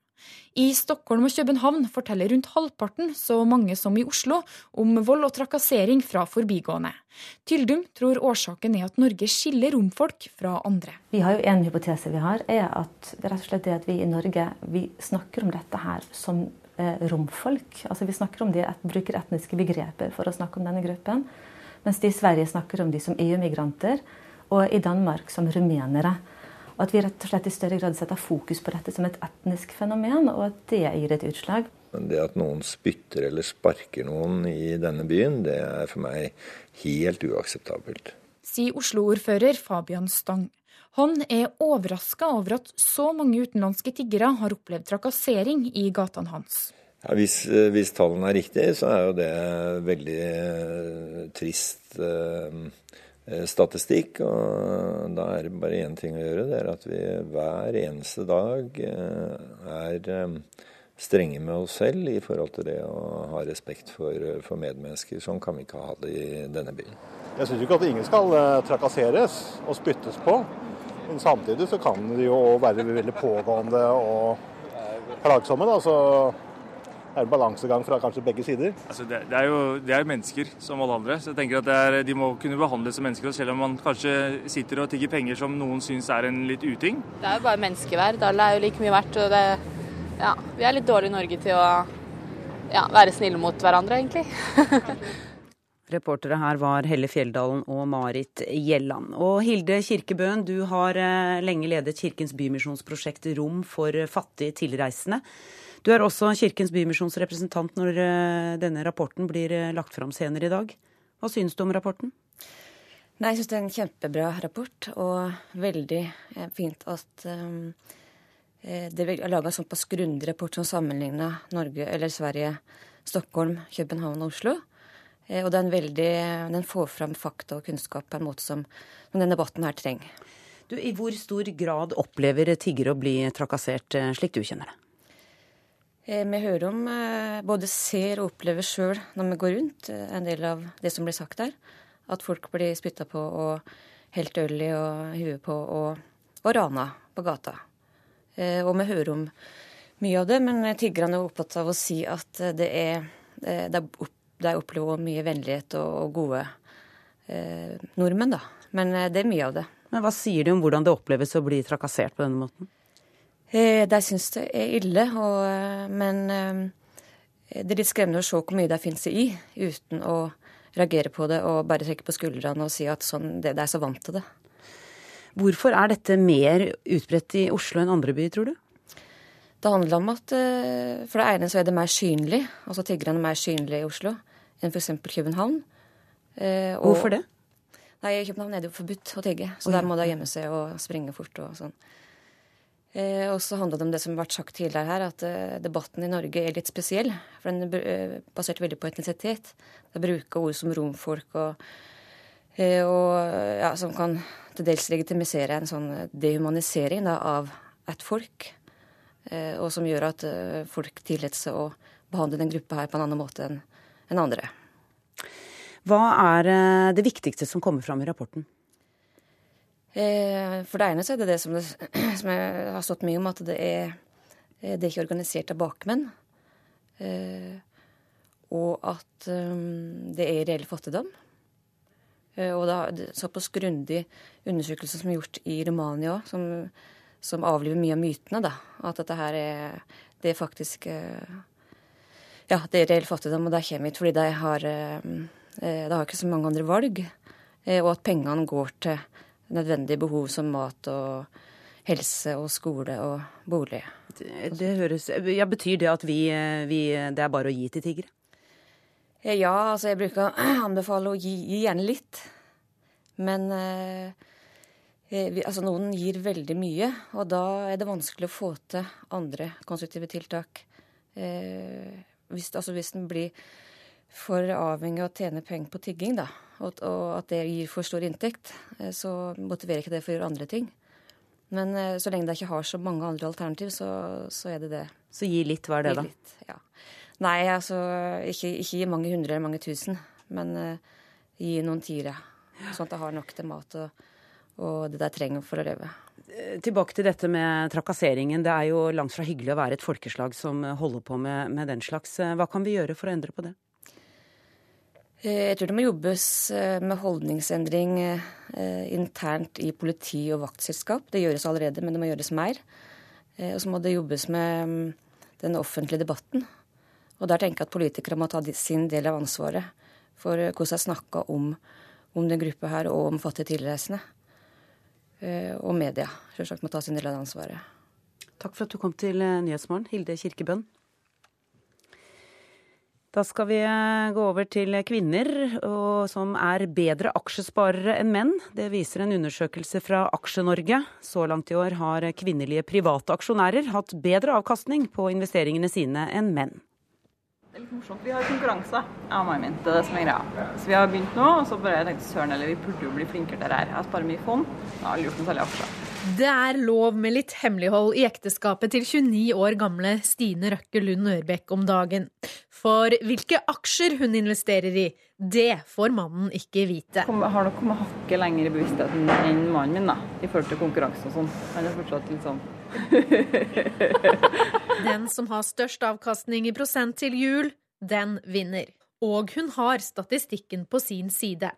I Stockholm og København forteller rundt halvparten, så mange som i Oslo, om vold og trakassering fra forbigående. Tyldum tror årsaken er at Norge skiller romfolk fra andre. Vi har jo En hypotese vi har, er at det er rett og slett det at vi i Norge vi snakker om dette her som eh, romfolk. Altså Vi snakker om de, bruker etniske begreper for å snakke om denne gruppen. Mens de i Sverige snakker om de som EU-migranter, og i Danmark som rumenere. Og at vi rett og slett i større grad setter fokus på dette som et etnisk fenomen, og at det gir et utslag. Det at noen spytter eller sparker noen i denne byen, det er for meg helt uakseptabelt. Sier Oslo-ordfører Fabian Stang. Han er overraska over at så mange utenlandske tiggere har opplevd trakassering i gatene hans. Ja, hvis, hvis, tallene er riktige, så er jo det veldig eh, trist. Eh, Eh, statistikk. Og da er det bare én ting å gjøre. Det er at vi hver eneste dag eh, er eh, strenge med oss selv i forhold til det å ha respekt for, for medmennesker. Sånn kan vi ikke ha det i denne byen. Jeg syns ikke at ingen skal trakasseres og spyttes på. Men samtidig så kan de jo være veldig pågående og plagsomme. da, så er det balansegang fra kanskje begge sider. Altså det, det, er jo det er mennesker som alle andre, så jeg tenker at er, de må kunne behandles som mennesker. Selv om man kanskje sitter og tigger penger som noen syns er en litt uting. Det er jo bare menneskeverd. Alle er jo like mye verdt. og det, ja, Vi er litt dårlige i Norge til å ja, være snille mot hverandre, egentlig. (laughs) Reportere her var Helle Fjelldalen og Marit Gjelland. Og Hilde Kirkebøen, du har eh, lenge ledet Kirkens Bymisjonsprosjekt Rom for fattige tilreisende. Du er også Kirkens Bymisjons representant når eh, denne rapporten blir eh, lagt fram senere i dag. Hva synes du om rapporten? Nei, Jeg syns det er en kjempebra rapport, og veldig eh, fint at um, det er laga en såpass grundig rapport som sammenligna Norge, eller Sverige, Stockholm, København og Oslo. Og den, veldig, den får fram fakta og kunnskap på en måte som, som denne debatten her trenger. Du, I hvor stor grad opplever tiggere å bli trakassert, slik du kjenner det? Eh, vi hører om, eh, både ser og opplever sjøl når vi går rundt, eh, en del av det som blir sagt der. At folk blir spytta på og helt øl i og huet på og, og rana på gata. Og vi hører om mye av det, men tiggerne er opptatt av å si at det er De opplever mye vennlighet og gode nordmenn, da. Men det er mye av det. Men Hva sier de om hvordan det oppleves å bli trakassert på denne måten? Eh, de syns det er ille, og, eh, men eh, det er litt skremmende å se hvor mye de finner seg i, uten å reagere på det og bare trekke på skuldrene og si at sånn, det, de er så vant til det. Hvorfor er dette mer utbredt i Oslo enn andre byer, tror du? Det handler om at for det ene så er det mer synlig, altså tiggerne er mer synlige i Oslo enn f.eks. København. Og, Hvorfor det? Nei, I København er det jo forbudt å tigge, så oh, ja. der må de gjemme seg og springe fort og sånn. Eh, og så handler det om det som har vært sagt tidligere her, at eh, debatten i Norge er litt spesiell. For den er eh, basert veldig på etnisitet. Det bruker ord som romfolk og, eh, og ja, som kan til dels legitimisere en sånn dehumanisering da, av et folk. Eh, og som gjør at eh, folk tillater seg å behandle den gruppa her på en annen måte enn en andre. Hva er det viktigste som kommer fram i rapporten? Eh, for det ene så er det det som, det (clears throat) som, jeg har stått mye om, at det er, eh, det er ikke organisert av bakmenn. Eh, og at det er reell fattigdom. Og da, såpass grundig undersøkelse som er gjort i Romania som, som, avliver mye av mytene. da, At dette her er, det er faktisk Ja, det er reell fattigdom, og det kommer hit fordi de har, de har ikke så mange andre valg. Og at pengene går til nødvendige behov som mat og helse og skole og bolig. Det, det høres, ja, Betyr det at vi, vi, det er bare å gi til tiggere? Eh, ja, altså jeg bruker å (clears throat) anbefale å gi, gi gjerne litt. Men eh, eh, vi, altså noen gir veldig mye, og da er det vanskelig å få til andre konstruktive tiltak. Eh, hvis, altså hvis den blir for avhengig av å tjene penger på tigging, da, og, at det gir for stor inntekt, eh, så motiverer ikke det for å gjøre andre ting. Men eh, så lenge de ikke har så mange andre alternativ, så, så er det det. Så gi litt, hva er det, da? Litt, ja. Nei, altså ikke, ikke, gi mange hundre eller mange tusen, men uh, gi noen tiere. Sånn at de har nok til mat og, og det de trenger for å leve. Tilbake til dette med trakasseringen. Det er jo langt fra hyggelig å være et folkeslag som holder på med, med den slags. Hva kan vi gjøre for å endre på det? Jeg tror det må jobbes med holdningsendring internt i politi og vaktselskap. Det gjøres allerede, men det må gjøres mer. Og så må det jobbes med mm, den offentlige debatten. Og der tenker jeg at politikere må ta sin del av ansvaret for hvordan jeg snakker om, om den gruppa her, og om fattige tilreisende. Eh, og media selvsagt må ta sin del av ansvaret. Takk for at du kom til eh, Nyhetsmorgen, Hilde Kirkebønn. Da skal vi eh, gå over til kvinner som er bedre aksjesparere enn menn. Det viser en undersøkelse fra Aksje-Norge. Så langt i år har kvinnelige private aksjonærer hatt bedre avkastning på investeringene sine enn menn. Det er litt morsomt. Vi har konkurranse av mannen min. Det er det som er greia. Så vi har begynt nå, og så bare jeg tenkte søren eller vi burde jo bli flinkere til det her. Jeg sparer mye fond. Jeg har aldri gjort noe særlig aksjer. Det er lov med litt hemmelighold i ekteskapet til 29 år gamle Stine Røkke Lund Ørbekk om dagen. For hvilke aksjer hun investerer i, det får mannen ikke vite. Jeg har nok kommet hakket lenger i bevisstheten enn mannen min, da, i forhold til konkurranse og sånn. Han er fortsatt litt sånn (laughs) den som har størst avkastning i prosent til jul, den vinner. Og hun har statistikken på sin side.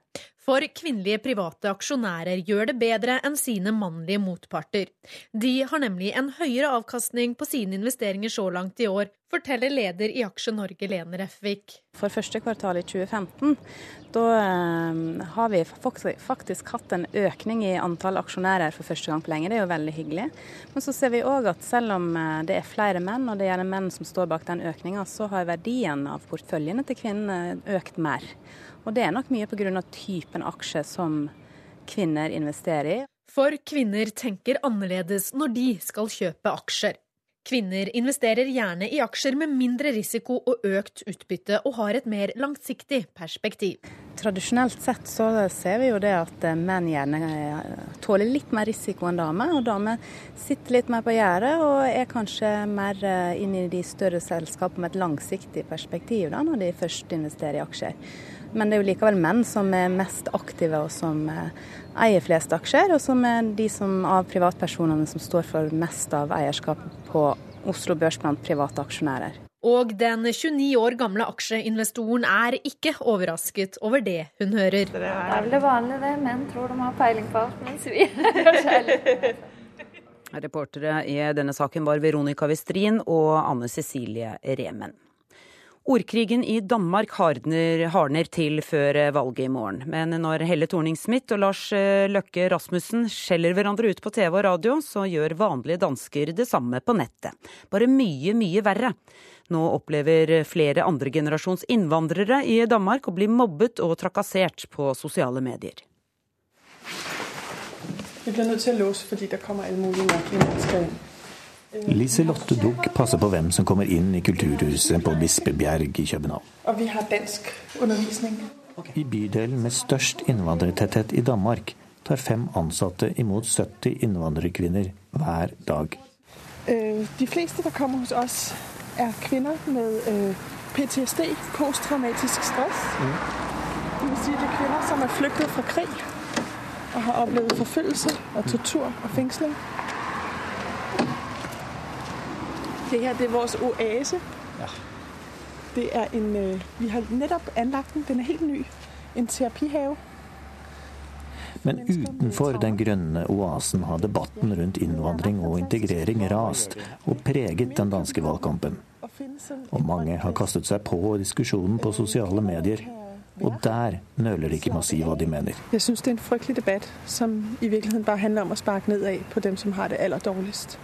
For kvinnelige private aksjonærer gjør det bedre enn sine mannlige motparter. De har nemlig en høyere avkastning på sine investeringer så langt i år, forteller leder i Aksje Norge Lene Refvik. For første kvartal i 2015 da eh, har vi faktisk hatt en økning i antall aksjonærer for første gang på lenge. Det er jo veldig hyggelig. Men så ser vi òg at selv om eh, det er flere menn, og det er menn som står bak den økninga, så har verdien av porteføljene til kvinnene økt mer. Og det er nok mye pga. typen aksje som kvinner investerer i. For kvinner tenker annerledes når de skal kjøpe aksjer. Kvinner investerer gjerne i aksjer med mindre risiko og økt utbytte, og har et mer langsiktig perspektiv. Tradisjonelt sett så ser vi jo det at menn gjerne eh, tåler litt mer risiko enn damer. Og damer sitter litt mer på gjerdet og er kanskje mer eh, inne i de større selskapene med et langsiktig perspektiv da, når de først investerer i aksjer. Men det er jo likevel menn som er mest aktive og som eh, eier flest aksjer, og som er de som, av privatpersonene som står for mest av eierskapet på Oslo Børs blant private aksjonærer. Og den 29 år gamle aksjeinvestoren er ikke overrasket over det hun hører. Det er vel det vanlige, det. Menn tror de har peiling på alt, mens (laughs) vi Reportere i denne saken var Veronica Westrin og Anne Cecilie Remen. Ordkrigen i Danmark hardner, hardner til før valget i morgen. Men når Helle Thorning-Smith og Lars eh, Løkke Rasmussen skjeller hverandre ut på TV og radio, så gjør vanlige dansker det samme på nettet. Bare mye, mye verre. Nå opplever flere andregenerasjons innvandrere i Danmark å bli mobbet og trakassert på sosiale medier. Vi blir nødt til å låse fordi det kommer alle mulige merkelige mennesker inn. Liselotte Duck passer på hvem som kommer inn i Kulturhuset på Bispebjerg i København. Og vi har dansk undervisning. I bydelen med størst innvandrertetthet i Danmark tar fem ansatte imot 70 innvandrerkvinner hver dag. Øh, de fleste som kommer hos oss, er kvinner med øh, PTSD, posttraumatisk stress. Mm. Det vil si det er kvinner som er flyktet fra krig og har opplevd forfølgelse og tortur og fengsling. Det her det er vores oase. Ja. Det er en, øh, vi har nettopp anlagt den. Den er helt ny. En terapihave. Men utenfor den grønne oasen har debatten rundt innvandring og integrering rast og preget den danske valgkampen. Og mange har kastet seg på diskusjonen på sosiale medier. Og der nøler de ikke med å si hva de mener. Jeg syns det er en fryktelig debatt som i virkeligheten bare handler om å sparke nedad på dem som har det aller dårligst.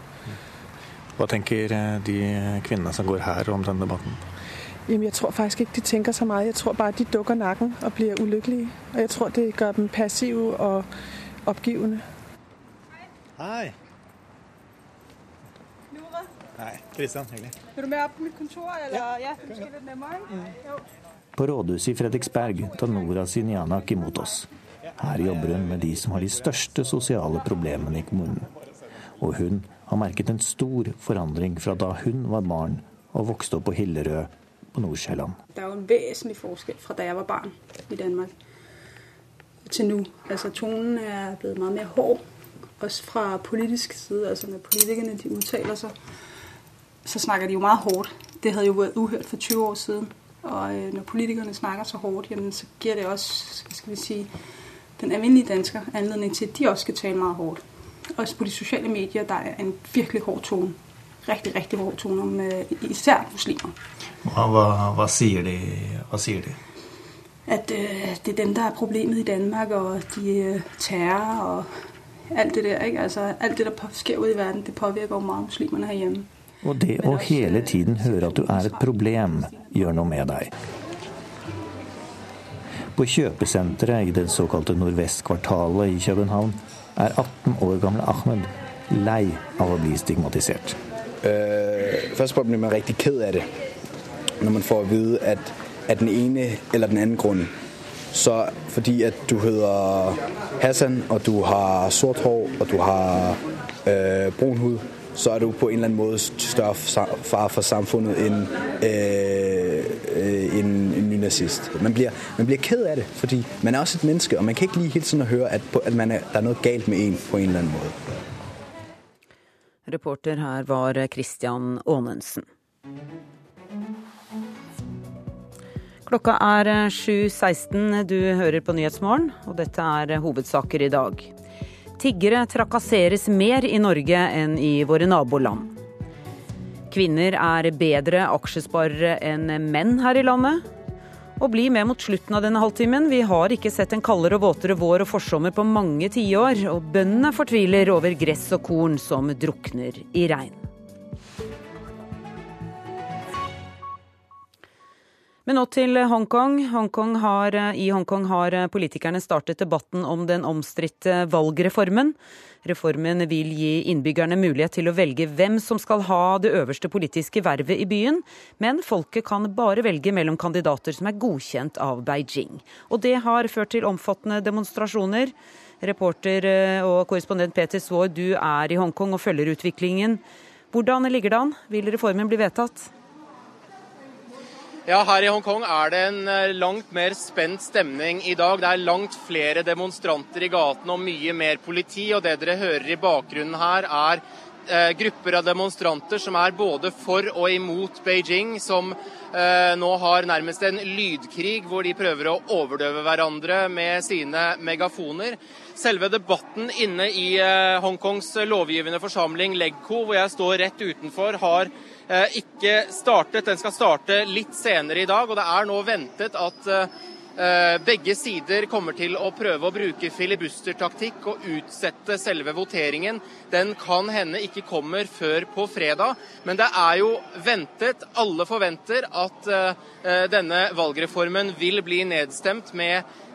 Hva tenker eh, de kvinnene som går her om denne debatten? Jamen, jeg tror faktisk ikke de tenker så mye. Jeg tror bare de dukker nakken og blir ulykkelige. Og jeg tror det gjør dem passive og oppgivende. Hei. Nora? Hei. Kristian. Hyggelig. Vil du med opp på mitt kontor? Eller? Ja, ja litt nemmere. Mm. På rådhuset i Fredriksberg tar Nora Sinjanak imot oss. Her jobber hun med de som har de største sosiale problemene i kommunen. Og hun har merket en stor forandring fra da hun var barn og vokste opp på Hillerød på Nordsjælland. Det er jo en vesentlig forskjell fra da jeg var barn i Danmark til nå. Altså, tonen er blitt mye mer hård. også fra politisk side, altså når politikerne de uttaler seg, så snakker de jo meget hårdt. Det hadde jo vært uhørt for 20 år siden. Og øh, når politikerne snakker så hårdt, så gir det også, skal vi si, den almindelige dansker anledning til, at de også skal tale meget hårdt. Også på de sociale medier, der er en virkelig hård tone. Rigtig, rigtig hård tone om øh, især muslimer. Hva, hva, hva, sier de? Hva sier de? At uh, det er dem, der er problemet i Danmark, og de uh, terror og alt det der. Ikke? Altså, alt det, der sker ud i verden, det påvirker jo meget muslimerne herhjemme. Og det å hele tiden høre at du er et problem, gjør noe med deg. På kjøpesenteret i det såkalte Nordvestkvartalet i København er 18 år gamle Ahmed lei av å bli stigmatisert. Uh, først og blir man riktig ked av det, når man får å vide at av den ene eller den andre grunnen så fordi at du heter Hassan, og du har sort hår, og du har øh, brun hud, så er du på en eller annen måte større far for samfunnet enn øh, øh, en nynazist. Man blir, man blir ked av det, fordi man er også et menneske, og man kan ikke lige hele tiden høre at, at man er, det er noe galt med en på en eller annen måte. Reporter her var Christian Aanensen. Klokka er 7.16. Du hører på Nyhetsmorgen, og dette er hovedsaker i dag. Tiggere trakasseres mer i Norge enn i våre naboland. Kvinner er bedre aksjesparere enn menn her i landet. Og bli med mot slutten av denne halvtimen. Vi har ikke sett en kaldere og våtere vår og forsommer på mange tiår, og bøndene fortviler over gress og korn som drukner i regn. Men nå til Hongkong. Hongkong har, I Hongkong har politikerne startet debatten om den omstridte valgreformen. Reformen vil gi innbyggerne mulighet til å velge hvem som skal ha det øverste politiske vervet i byen, men folket kan bare velge mellom kandidater som er godkjent av Beijing. Og det har ført til omfattende demonstrasjoner. Reporter eh, og korrespondent Peter Svaar, du er i Hongkong og følger utviklingen. Hvordan ligger det an? Vil reformen bli vedtatt? Ja, Her i Hongkong er det en eh, langt mer spent stemning i dag. Det er langt flere demonstranter i gatene og mye mer politi. Og det dere hører i bakgrunnen her, er grupper av demonstranter som er både for og imot Beijing, som eh, nå har nærmest en lydkrig hvor de prøver å overdøve hverandre med sine megafoner. Selve debatten inne i eh, Hongkongs lovgivende forsamling, Legco, hvor jeg står rett utenfor, har Eh, ikke startet. Den skal starte litt senere i dag, og det er nå ventet at eh, begge sider kommer til å prøve å bruke filibustertaktikk og utsette selve voteringen. Den kan hende ikke kommer før på fredag, men det er jo ventet, alle forventer, at eh, denne valgreformen vil bli nedstemt med eh,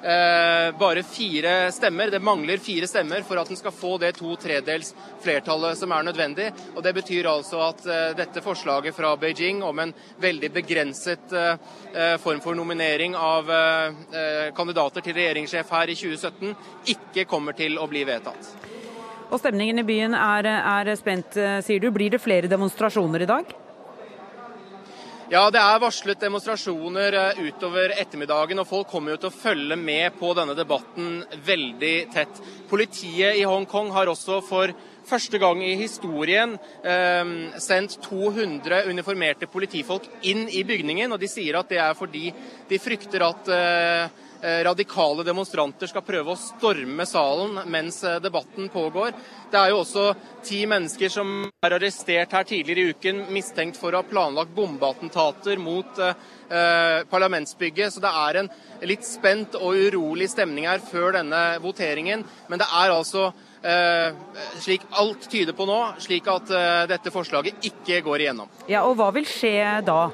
bare fire stemmer. Det mangler fire stemmer for at den skal få det to tredels flertallet som er nødvendig. Og Det betyr altså at eh, dette forslaget fra Beijing om en veldig begrenset eh, eh form for nominering av eh, eh, kandidater til regjeringssjef her i 2017 ikke kommer til å bli vedtatt. Og Stemningen i byen er, er spent, sier du. Blir det flere demonstrasjoner i dag? Ja, det er varslet demonstrasjoner eh, utover ettermiddagen, og folk kommer jo til å følge med på denne debatten veldig tett. Politiet i Hongkong har også for første gang i historien eh, sendt 200 uniformerte politifolk inn i bygningen. og De sier at det er fordi de frykter at eh, radikale demonstranter skal prøve å storme salen mens eh, debatten pågår. Det er jo også ti mennesker som er arrestert her tidligere i uken, mistenkt for å ha planlagt bombeattentater mot eh, parlamentsbygget. Så det er en litt spent og urolig stemning her før denne voteringen. Men det er altså eh, slik alt tyder på nå, slik at eh, dette forslaget ikke går igjennom. Ja, og hva vil skje da?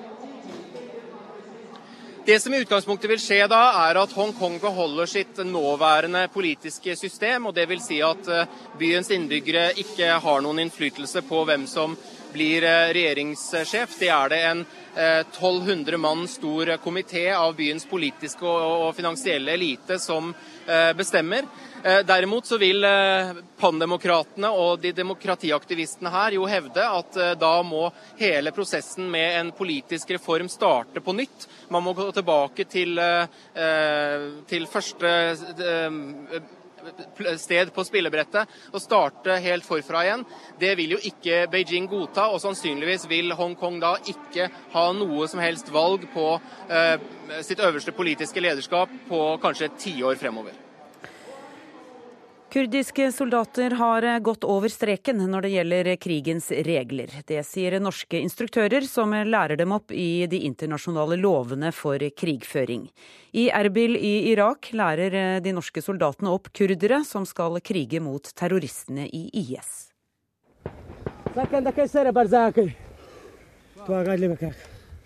Det som i utgangspunktet vil skje da, er at Hongkong beholder sitt nåværende politiske system. og Dvs. Si at eh, byens innbyggere ikke har noen innflytelse på hvem som blir eh, regjeringssjef. Det er det en 1200 eh, mann stor komité av byens politiske og finansielle elite som bestemmer. Eh, derimot så vil eh, pandemokratene og de demokratiaktivistene her jo hevde at eh, da må hele prosessen med en politisk reform starte på nytt. Man må gå tilbake til, til første sted på spillebrettet og starte helt forfra igjen. Det vil jo ikke Beijing godta, og sannsynligvis vil Hongkong da ikke ha noe som helst valg på sitt øverste politiske lederskap på kanskje et tiår fremover. Kurdiske soldater har gått over streken når det gjelder krigens regler. Det sier norske instruktører, som lærer dem opp i de internasjonale lovene for krigføring. I Erbil i Irak lærer de norske soldatene opp kurdere som skal krige mot terroristene i IS.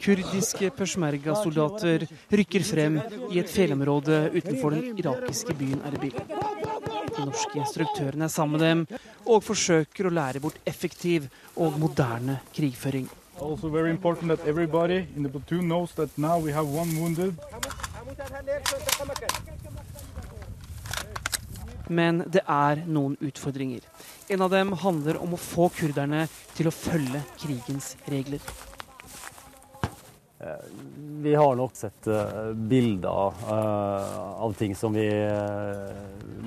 Kurdiske peshmerga-soldater rykker frem i et fjellområde utenfor den irakiske byen Erbil. De norske instruktørene er sammen med dem og forsøker å lære bort effektiv og moderne krigføring. Men det er noen utfordringer. En av dem handler om å få kurderne til å følge krigens regler. Vi har nok sett uh, bilder uh, av ting som vi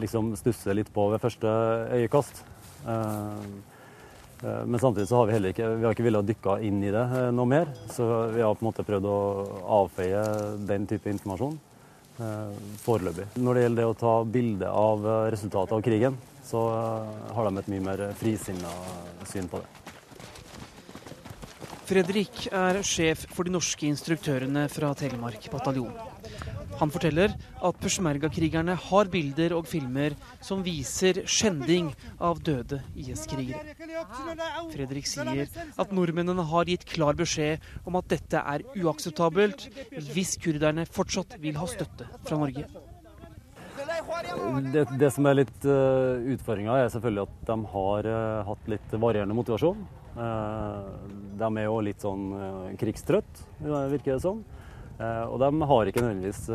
liksom stusser litt på ved første øyekast. men samtidig så har vi heller ikke vi har ikke villet dykke inn i det noe mer. Så vi har på en måte prøvd å avfeie den type informasjon foreløpig. Når det gjelder det å ta bilde av resultatet av krigen, så har de et mye mer frisinna syn på det. Fredrik er sjef for de norske instruktørene fra Telemark bataljon. Han forteller at peshmerga-krigerne har bilder og filmer som viser skjending av døde IS-krigere. Fredrik sier at nordmennene har gitt klar beskjed om at dette er uakseptabelt hvis kurderne fortsatt vil ha støtte fra Norge. Det, det som er litt uh, utfordringa, er selvfølgelig at de har uh, hatt litt varierende motivasjon. Eh, de er jo litt sånn eh, krigstrøtt, virker det som. Eh, og de har ikke nødvendigvis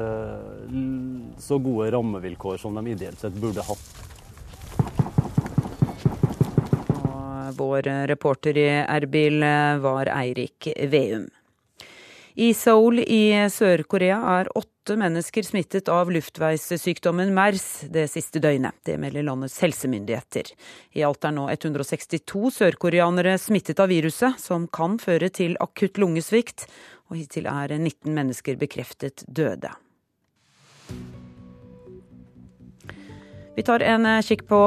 så gode rammevilkår som de ideelt sett burde hatt. vår reporter i Erbil var Eirik Veum. I Seoul i Sør-Korea er åtte mennesker smittet av luftveissykdommen MERS det siste døgnet. Det melder landets helsemyndigheter. I alt er nå 162 sørkoreanere smittet av viruset, som kan føre til akutt lungesvikt. Og hittil er 19 mennesker bekreftet døde. Vi tar en eh, kikk på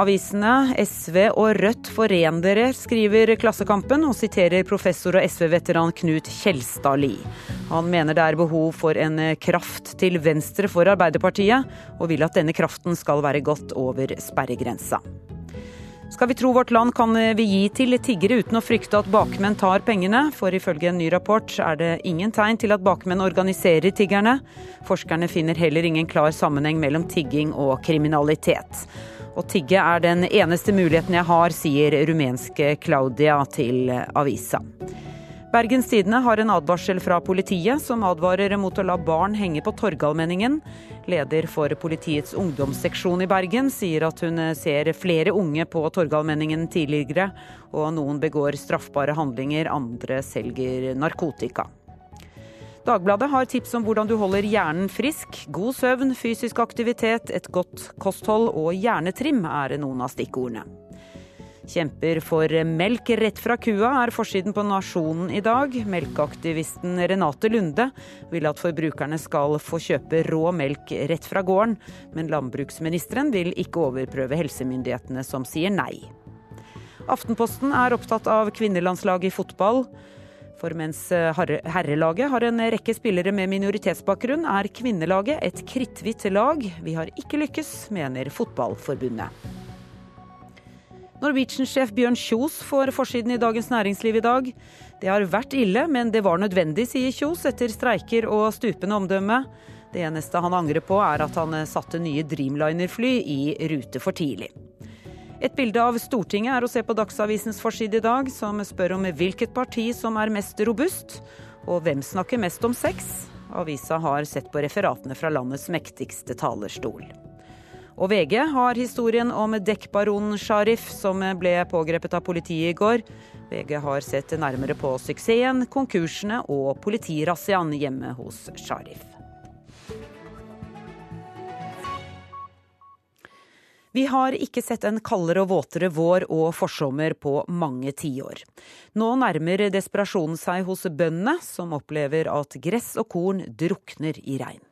avisene. SV og Rødt foren dere, skriver Klassekampen, og siterer professor og SV-veteran Knut Kjelstadli. Han mener det er behov for en eh, kraft til venstre for Arbeiderpartiet, og vil at denne kraften skal være godt over sperregrensa. Skal vi tro Vårt Land kan vi gi til tiggere uten å frykte at bakmenn tar pengene, for ifølge en ny rapport er det ingen tegn til at bakmenn organiserer tiggerne. Forskerne finner heller ingen klar sammenheng mellom tigging og kriminalitet. Å tigge er den eneste muligheten jeg har, sier rumenske Claudia til avisa. Bergens Tidende har en advarsel fra politiet, som advarer mot å la barn henge på Torgallmenningen. Leder for politiets ungdomsseksjon i Bergen sier at hun ser flere unge på Torgallmenningen tidligere, og noen begår straffbare handlinger, andre selger narkotika. Dagbladet har tips om hvordan du holder hjernen frisk. God søvn, fysisk aktivitet, et godt kosthold og hjernetrim er noen av stikkordene. Kjemper for melk rett fra kua er forsiden på Nasjonen i dag. Melkeaktivisten Renate Lunde vil at forbrukerne skal få kjøpe rå melk rett fra gården, men landbruksministeren vil ikke overprøve helsemyndighetene som sier nei. Aftenposten er opptatt av kvinnelandslaget i fotball. For mens herrelaget har en rekke spillere med minoritetsbakgrunn, er kvinnelaget et kritthvitt lag. Vi har ikke lykkes, mener Fotballforbundet. Norwegian-sjef Bjørn Kjos får forsiden i Dagens Næringsliv i dag. Det har vært ille, men det var nødvendig, sier Kjos etter streiker og stupende omdømme. Det eneste han angrer på, er at han satte nye Dreamliner-fly i rute for tidlig. Et bilde av Stortinget er å se på Dagsavisens forside i dag, som spør om hvilket parti som er mest robust, og hvem snakker mest om sex. Avisa har sett på referatene fra landets mektigste talerstol. Og VG har historien om dekkbaronen Sharif, som ble pågrepet av politiet i går. VG har sett nærmere på suksessen, konkursene og politirassiaen hjemme hos Sharif. Vi har ikke sett en kaldere og våtere vår og forsommer på mange tiår. Nå nærmer desperasjonen seg hos bøndene, som opplever at gress og korn drukner i regn.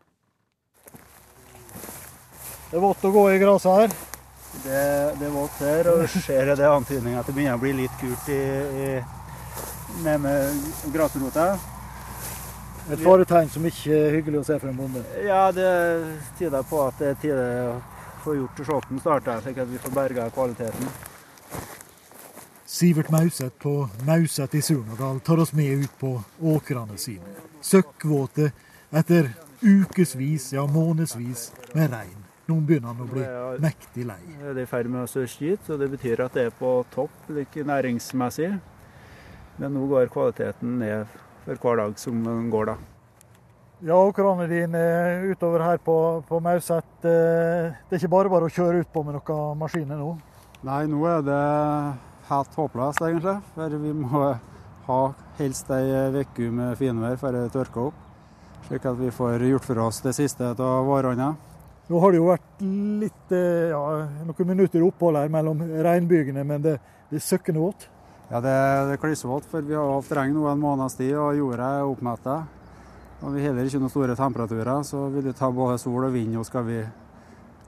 Det er vått å gå i gresset her. Det, det, er vått her, og ser det antydning at det begynner å bli litt gult i, i, ned med grasrota. Et faretegn som ikke er hyggelig å se for en bonde? Ja, det tyder på at det er tide å få gjort sjåtten starta, slik at vi får berga kvaliteten. Sivert Mauseth på Mauseth i Surnadal tar oss med ut på åkrene sine. Søkkvåte etter ukevis, ja månedsvis med regn. Nå begynner han å bli mektig lei. Det er i ferd med å ut, og det betyr at det er på topp like næringsmessig. Men nå går kvaliteten ned for hver dag som går, da. Ja, åkrene dine utover her på, på Mauset. Eh, det er ikke bare bare å kjøre ut på med noen maskiner nå? Nei, nå er det helt håpløst, egentlig. For vi må ha helst ei uke med finvær før det tørker opp. Slik at vi får gjort for oss det siste av vårene. Nå har det jo vært litt, eh, ja, noen minutter opphold her mellom regnbygene, men det, det er søkkende vått. Ja, det, det er klissvått, for vi har hatt regn nå en måneds tid, og jorda er oppmetta. Og vi har heller ikke noen store temperaturer, så vil det ta både sol og vind, og skal vi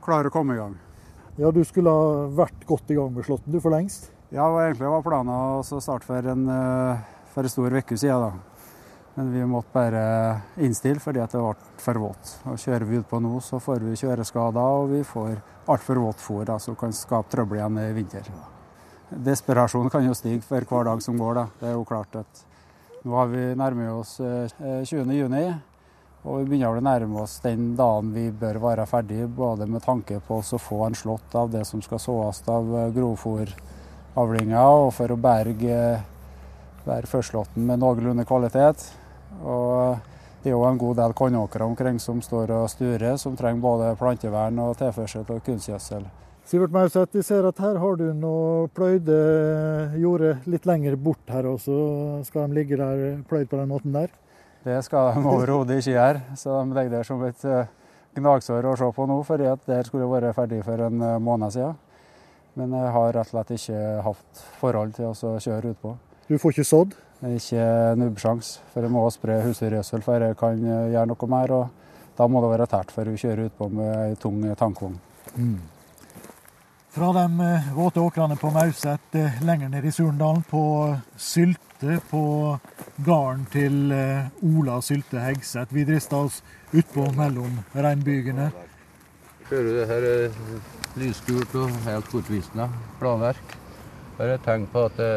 klare å komme i gang. Ja, Du skulle ha vært godt i gang med Slåtten, du for lengst? Ja, egentlig var planen å starte for en, eh, for en stor uke siden. da. Men vi måtte bare innstille fordi det ble for vått. Og Kjører vi utpå nå, så får vi kjøreskader og vi får altfor vått fôr som kan skape trøbbel igjen i vinter. Desperasjonen kan jo stige for hver dag som går. Da. Det er jo klart at Nå har vi nærmer oss 20.6, juni, og vi begynner å nærme oss den dagen vi bør være ferdig, både med tanke på å få en slått av det som skal såes av eh, grovfòravlinger, og for å berge, berge førstelåten med noenlunde kvalitet. Og det er jo en god del kornåkre omkring som står og sturer, som trenger både plantevern og tilførsel av kunstgjødsel. Sivert Mauseth, vi ser at her har du noe pløyde jordet litt lenger bort her, også. skal de ligge der pløyd på den måten der? Det skal de overhodet ikke gjøre, så de legger det som et eh, gnagsår å se på nå, for det skulle vært ferdig for en eh, måned siden. Men jeg har rett og slett ikke hatt forhold til å kjøre utpå. Du får ikke sådd? Ikke nubbsjans, for jeg må spre husdyrgjødsel for jeg kan eh, gjøre noe mer. og Da må det være tært før vi kjører utpå med ei tung tankvogn. Mm. Fra de eh, våte åkrene på Mauset eh, lenger ned i Surndalen, på Sylte, på gården til Ola Sylte Hegseth. Vi drista oss utpå mellom regnbygene. Hører det her er lysgult og helt bortvisende planverk. Bare tenk på at det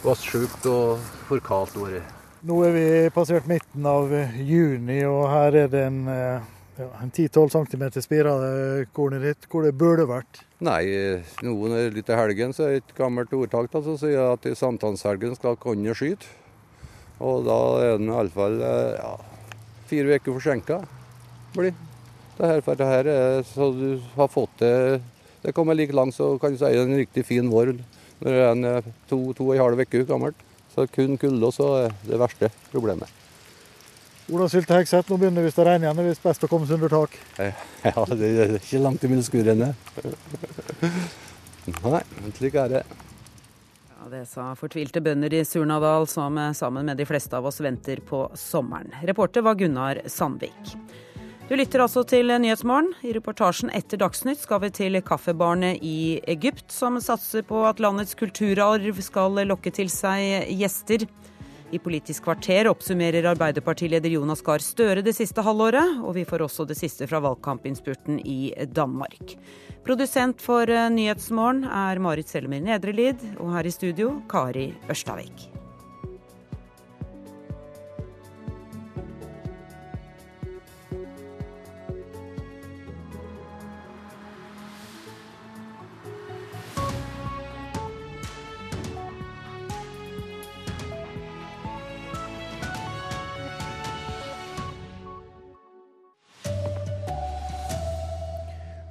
er vassjukt og forkalt året. Nå er vi passert midten av juni, og her er det en, eh, ja, en 10-12 cm spirende kornet ditt. Hvor det burde vært? Nei, noen er litt i helgen, så er et gammelt ordtak som sier at i sankthanshelgen skal kongen skyte. Og da er den iallfall eh, ja, fire uker forsinka. Det her, for det her er så du har fått det Det kommer like langt så kan du si en riktig fin vår når det er en eh, to, to og en halv uke gammelt. Så kun kulde er det verste problemet. Ola Sylte Hegseth, nå begynner det visst å regne igjen. Det er best å komme seg under tak? (laughs) Ja, det er ikke langt imellom skurene. (laughs) Nei, slik er det. Ja, Det sa fortvilte bønder i Surnadal, som eh, sammen med de fleste av oss venter på sommeren. Reporter var Gunnar Sandvik. Du lytter altså til Nyhetsmorgen. I reportasjen etter Dagsnytt skal vi til kaffebarnet i Egypt, som satser på at landets kulturarv skal lokke til seg gjester. I Politisk kvarter oppsummerer Arbeiderpartileder Jonas Gahr Støre det siste halvåret, og vi får også det siste fra valgkampinnspurten i Danmark. Produsent for Nyhetsmorgen er Marit Selmer Nedrelid, og her i studio Kari Ørstavik.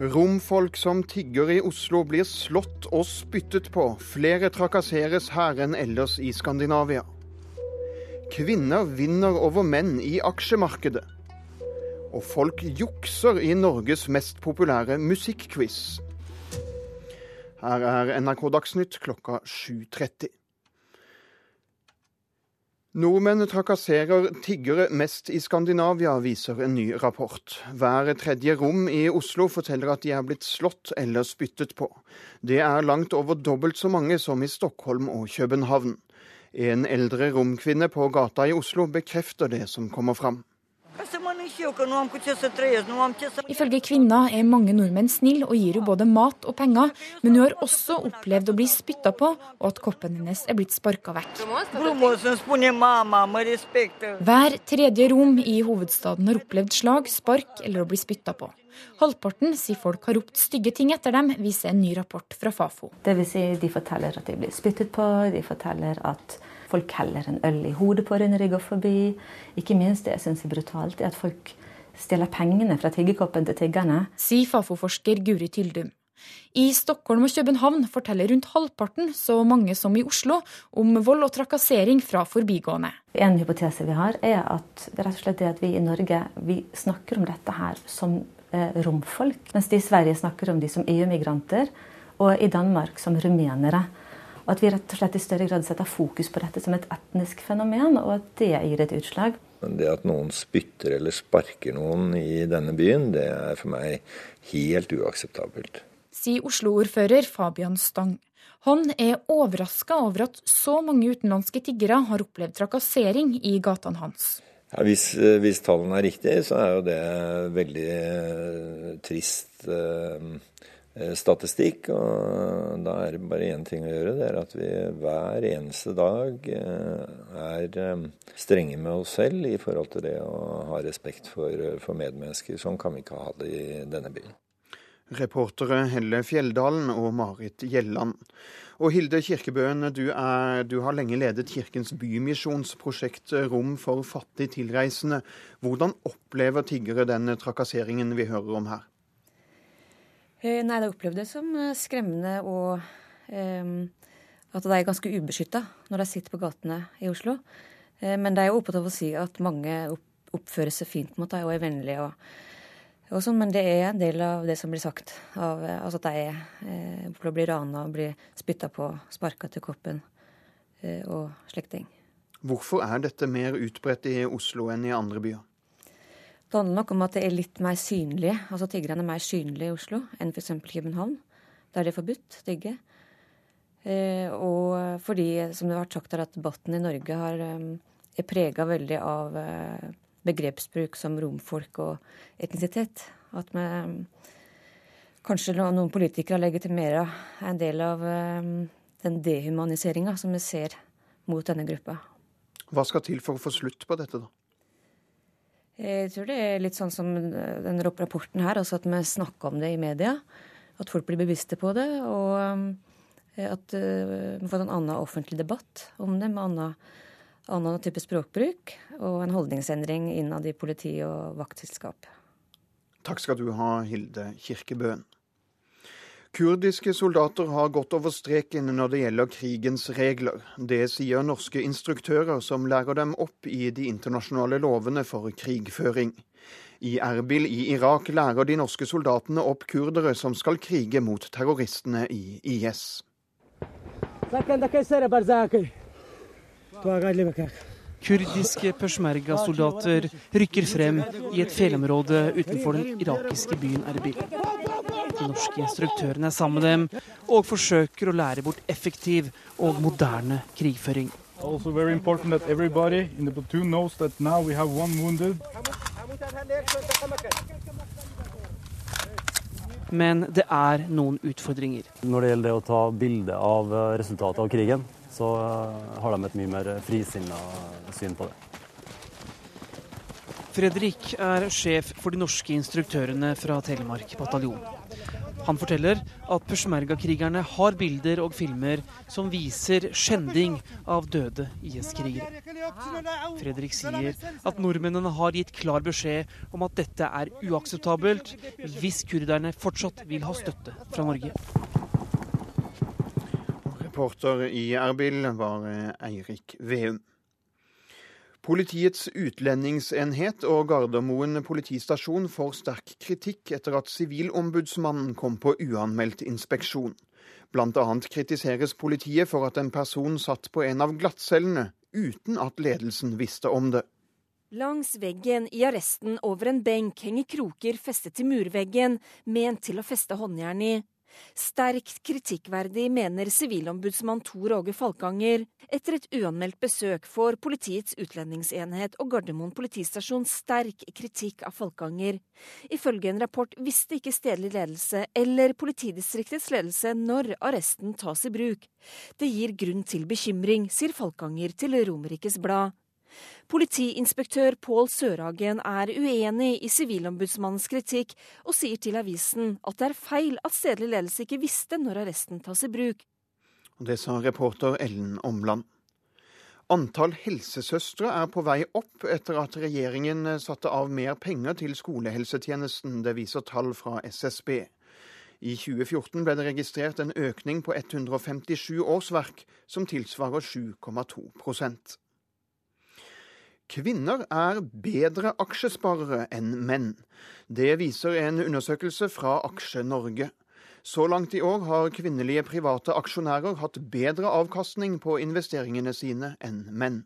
Romfolk som tigger i Oslo blir slått og spyttet på. Flere trakasseres her enn ellers i Skandinavia. Kvinner vinner over menn i aksjemarkedet. Og folk jukser i Norges mest populære musikkquiz. Her er NRK Dagsnytt klokka 7.30. Nordmenn trakasserer tiggere mest i Skandinavia, viser en ny rapport. Hver tredje rom i Oslo forteller at de er blitt slått eller spyttet på. Det er langt over dobbelt så mange som i Stockholm og København. En eldre romkvinne på gata i Oslo bekrefter det som kommer fram. Ifølge kvinna er mange nordmenn snille og gir henne både mat og penger, men hun har også opplevd å bli spytta på, og at koppen hennes er blitt sparka vekk. Hver tredje rom i hovedstaden har opplevd slag, spark eller å bli spytta på. Halvparten sier folk har ropt stygge ting etter dem, viser en ny rapport fra Fafo. Det vil si, de forteller at de blir spyttet på, de forteller at folk heller en øl i hodet på deg når de går forbi. Ikke minst det jeg syns er brutalt, er at folk stjeler pengene fra tiggerkoppen til tiggerne. Sier Fafo-forsker Guri Tyldum. I Stockholm og København forteller rundt halvparten, så mange som i Oslo, om vold og trakassering fra forbigående. En hypotese vi har, er at det er rett og slett det at vi i Norge vi snakker om dette her som eh, romfolk, mens de i Sverige snakker om de som EU-migranter, og i Danmark som rumenere. Og at vi rett og slett i større grad setter fokus på dette som et etnisk fenomen, og at det gir et utslag. Det at noen spytter eller sparker noen i denne byen, det er for meg helt uakseptabelt. Sier Oslo-ordfører Fabian Stang. Han er overraska over at så mange utenlandske tiggere har opplevd trakassering i gatene hans. Ja, hvis, hvis, tallene er riktige, så er jo det veldig eh, trist eh, Eh, statistikk. Og da er det bare én ting å gjøre. Det er at vi hver eneste dag eh, er eh, strenge med oss selv i forhold til det å ha respekt for, for medmennesker. Sånn kan vi ikke ha det i denne byen. Reportere Helle Fjelldalen og Marit Gjelland. Og Hilde Kirkebøen, du, er, du, har lenge ledet Kirkens Bymisjonsprosjekt Rom for fattig tilreisende. Hvordan opplever tiggere den trakasseringen vi hører om her? Eh, nei, jeg opplevde det som eh, skremmende og um, at de er ganske ubeskytta når de sitter på gatene i Oslo. Men de er opptatt av å si at mange oppfører seg fint mot dem og er vennlige. og, og sånn, Men det er en del av det som blir sagt. Av, altså at de eh, blir rana, blir spytta på, sparka til koppen eh, og slekting. ting. Hvorfor er dette mer utbredt i Oslo enn i andre byer? Det handler nok om at det er litt mer synlige, altså tiggerne er mer synlige i Oslo enn f.eks. København, der det er forbudt å tigge. Eh, og fordi, som det har vært sagt her, at debatten i Norge har, eh, er prega veldig av eh, begrepsbruk som romfolk og etnisitet. At vi kanskje noen politikere legitimerer en del av eh, den dehumaniseringa som vi ser mot denne gruppa. Hva skal til for å få slutt på dette, da? Jeg tror det er litt sånn som den rapporten her, altså at vi snakker om det i media. At folk blir bevisste på det. Og eh, at eh, vi får en annen offentlig debatt om det, med annen, annen type språkbruk. Og en holdningsendring innad i politi og vaktselskap. Takk skal du ha, Hilde Kirkebøen. Kurdiske soldater har gått over streken når det gjelder krigens regler. Det sier norske instruktører som lærer dem opp i de internasjonale lovene for krigføring. I Erbil i Irak lærer de norske soldatene opp kurdere som skal krige mot terroristene i IS. Kurdiske peshmerga-soldater rykker frem i et fjellområde utenfor den irakiske byen Erbil. De norske instruktørene er sammen med dem og forsøker å lære bort effektiv og moderne krigføring. Men det er noen utfordringer. Når det gjelder det å ta bilde av eh, resultatet av krigen, så eh, har de et mye mer frisinna syn på det. Fredrik er sjef for de norske instruktørene fra Telemark bataljon. Han forteller at peshmerga-krigerne har bilder og filmer som viser skjending av døde IS-krigere. Fredrik sier at nordmennene har gitt klar beskjed om at dette er uakseptabelt hvis kurderne fortsatt vil ha støtte fra Norge. Reporter i Erbil var Eirik Veum. Politiets utlendingsenhet og Gardermoen politistasjon får sterk kritikk etter at Sivilombudsmannen kom på uanmeldt inspeksjon. Blant annet kritiseres politiet for at en person satt på en av glattcellene uten at ledelsen visste om det. Langs veggen i arresten over en benk henger kroker festet til murveggen, ment til å feste håndjern i. Sterkt kritikkverdig, mener sivilombudsmann Tor Åge Falkanger. Etter et uanmeldt besøk får Politiets utlendingsenhet og Gardermoen politistasjon sterk kritikk av Falkanger. Ifølge en rapport visste ikke stedlig ledelse eller politidistriktets ledelse når arresten tas i bruk. Det gir grunn til bekymring, sier Falkanger til Romerikes Blad. Politiinspektør Pål Sørhagen er uenig i Sivilombudsmannens kritikk, og sier til avisen at det er feil at stedlig ledelse ikke visste når arresten tas i bruk. Det sa reporter Ellen Omland. Antall helsesøstre er på vei opp etter at regjeringen satte av mer penger til skolehelsetjenesten, det viser tall fra SSB. I 2014 ble det registrert en økning på 157 årsverk, som tilsvarer 7,2 Kvinner er bedre aksjesparere enn menn. Det viser en undersøkelse fra Aksje-Norge. Så langt i år har kvinnelige private aksjonærer hatt bedre avkastning på investeringene sine enn menn.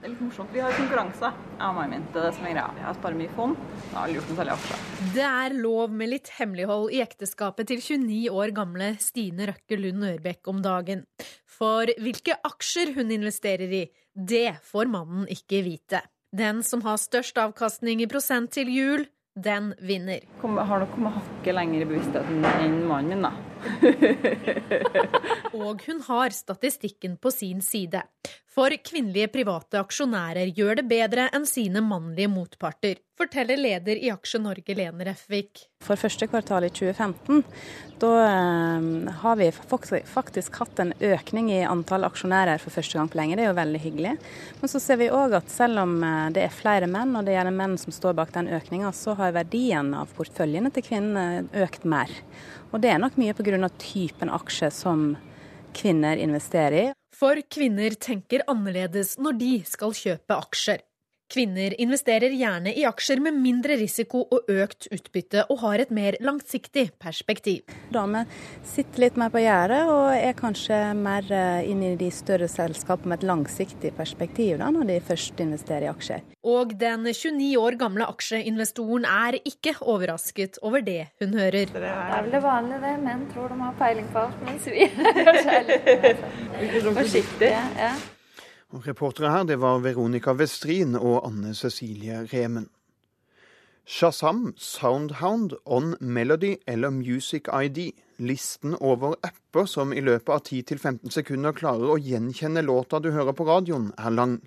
Det er litt morsomt. Vi har konkurranse. Ja, min. Det er det som er greia. Jeg sparer mye fond. Jeg har gjort en særlig aksje. Det er lov med litt hemmelighold i ekteskapet til 29 år gamle Stine Røkke Lund Ørbekk om dagen. For hvilke aksjer hun investerer i, det får mannen ikke vite. Den som har størst avkastning i prosent til jul, den vinner. Kom, har nok kommet hakket lenger i bevisstheten enn mannen min, da. Og hun har statistikken på sin side. For kvinnelige private aksjonærer gjør det bedre enn sine mannlige motparter, forteller leder i Aksje Norge Lene Refvik. For første kvartal i 2015 da eh, har vi faktisk hatt en økning i antall aksjonærer for første gang på lenge. Det er jo veldig hyggelig. Men så ser vi òg at selv om eh, det er flere menn, og det er menn som står bak den økninga, så har verdien av porteføljene til kvinnene økt mer. Og det er nok mye pga. Typen aksjer som kvinner investerer i. For kvinner tenker annerledes når de skal kjøpe aksjer. Kvinner investerer gjerne i aksjer med mindre risiko og økt utbytte, og har et mer langsiktig perspektiv. Damer sitter litt mer på gjerdet og er kanskje mer eh, inne i de større selskapene med et langsiktig perspektiv da, når de først investerer i aksjer. Og den 29 år gamle aksjeinvestoren er ikke overrasket over det hun hører. Det er vel det vanlige det. Menn tror de har peiling på alt, mens (laughs) vi er litt forsiktige. Ja. Reportere her det var Veronica Westrin og Anne Cecilie Remen. Shazam, Soundhound, On Melody eller Music ID. Listen over apper som i løpet av 10-15 sekunder klarer å gjenkjenne låta du hører på radioen, er lang.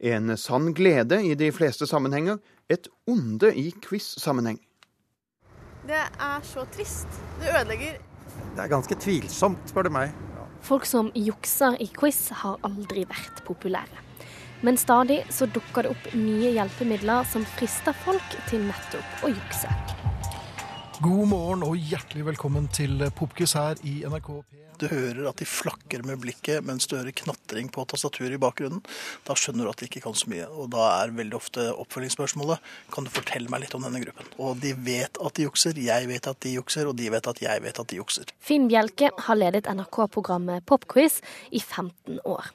En sann glede i de fleste sammenhenger, et onde i quiz-sammenheng. Det er så trist. Det ødelegger Det er ganske tvilsomt, spør du meg. Folk som jukser i quiz, har aldri vært populære. Men stadig så dukker det opp nye hjelpemidler som frister folk til nettopp å jukse. God morgen og hjertelig velkommen til Popquiz her i NRK P1. Du hører at de flakker med blikket mens du hører knatring på tastaturet i bakgrunnen. Da skjønner du at de ikke kan så mye. Og da er veldig ofte oppfølgingsspørsmålet kan du fortelle meg litt om denne gruppen. Og de vet at de jukser, jeg vet at de jukser, og de vet at jeg vet at de jukser. Finn Bjelke har ledet NRK-programmet Popquiz i 15 år.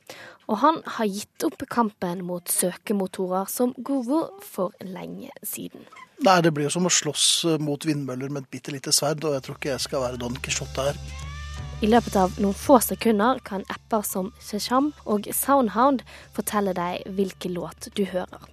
Og han har gitt opp kampen mot søkemotorer som Google for lenge siden. Nei, Det blir jo som å slåss mot vindmøller med et bitte lite sverd, og jeg tror ikke jeg skal være Don Quijote her. I løpet av noen få sekunder kan apper som Shesham og Soundhound fortelle deg hvilken låt du hører.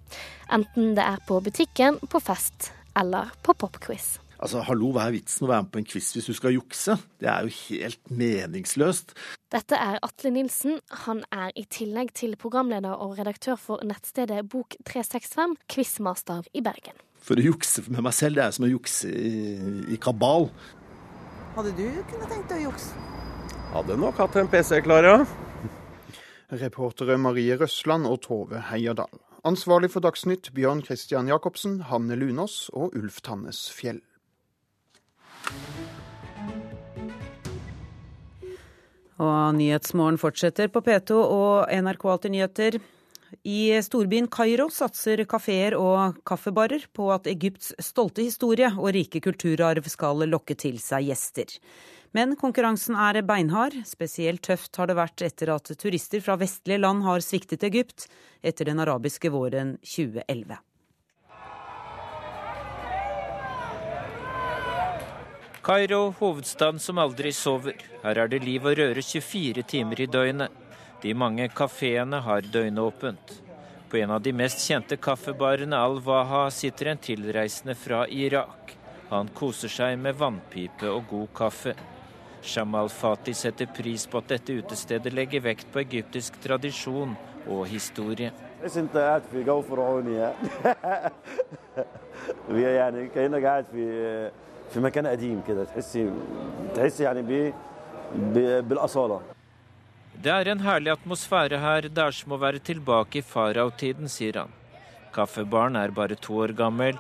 Enten det er på butikken, på fest eller på popquiz. Altså, hallo, hva er vitsen å være med på en quiz hvis du skal jukse? Det er jo helt meningsløst. Dette er Atle Nilsen. Han er i tillegg til programleder og redaktør for nettstedet Bok365, quizmaster i Bergen. For å jukse med meg selv, det er som å jukse i, i kabal. Hadde du kunnet tenkt deg å jukse? Hadde nok hatt en PC klar, ja. Reportere Marie Røsland og Tove Heierdal. Ansvarlig for Dagsnytt Bjørn Christian Jacobsen, Hanne Lunås og Ulf Tannes Fjell. Og Nyhetsmorgen fortsetter på P2 og NRK Alltid nyheter. I storbyen Kairo satser kafeer og kaffebarer på at Egypts stolte historie og rike kulturarv skal lokke til seg gjester. Men konkurransen er beinhard. Spesielt tøft har det vært etter at turister fra vestlige land har sviktet Egypt etter den arabiske våren 2011. Kairo, hovedstaden som aldri sover. Her er det liv og røre 24 timer i døgnet. De mange kafeene har døgnåpent. På en av de mest kjente kaffebarene, Al-Waha, sitter en tilreisende fra Irak. Han koser seg med vannpipe og god kaffe. Shamal Fatih setter pris på at dette utestedet legger vekt på egyptisk tradisjon og historie. (laughs) Det er en herlig atmosfære her, det er som å være tilbake i faraotiden, sier han. Kaffebaren er bare to år gammel,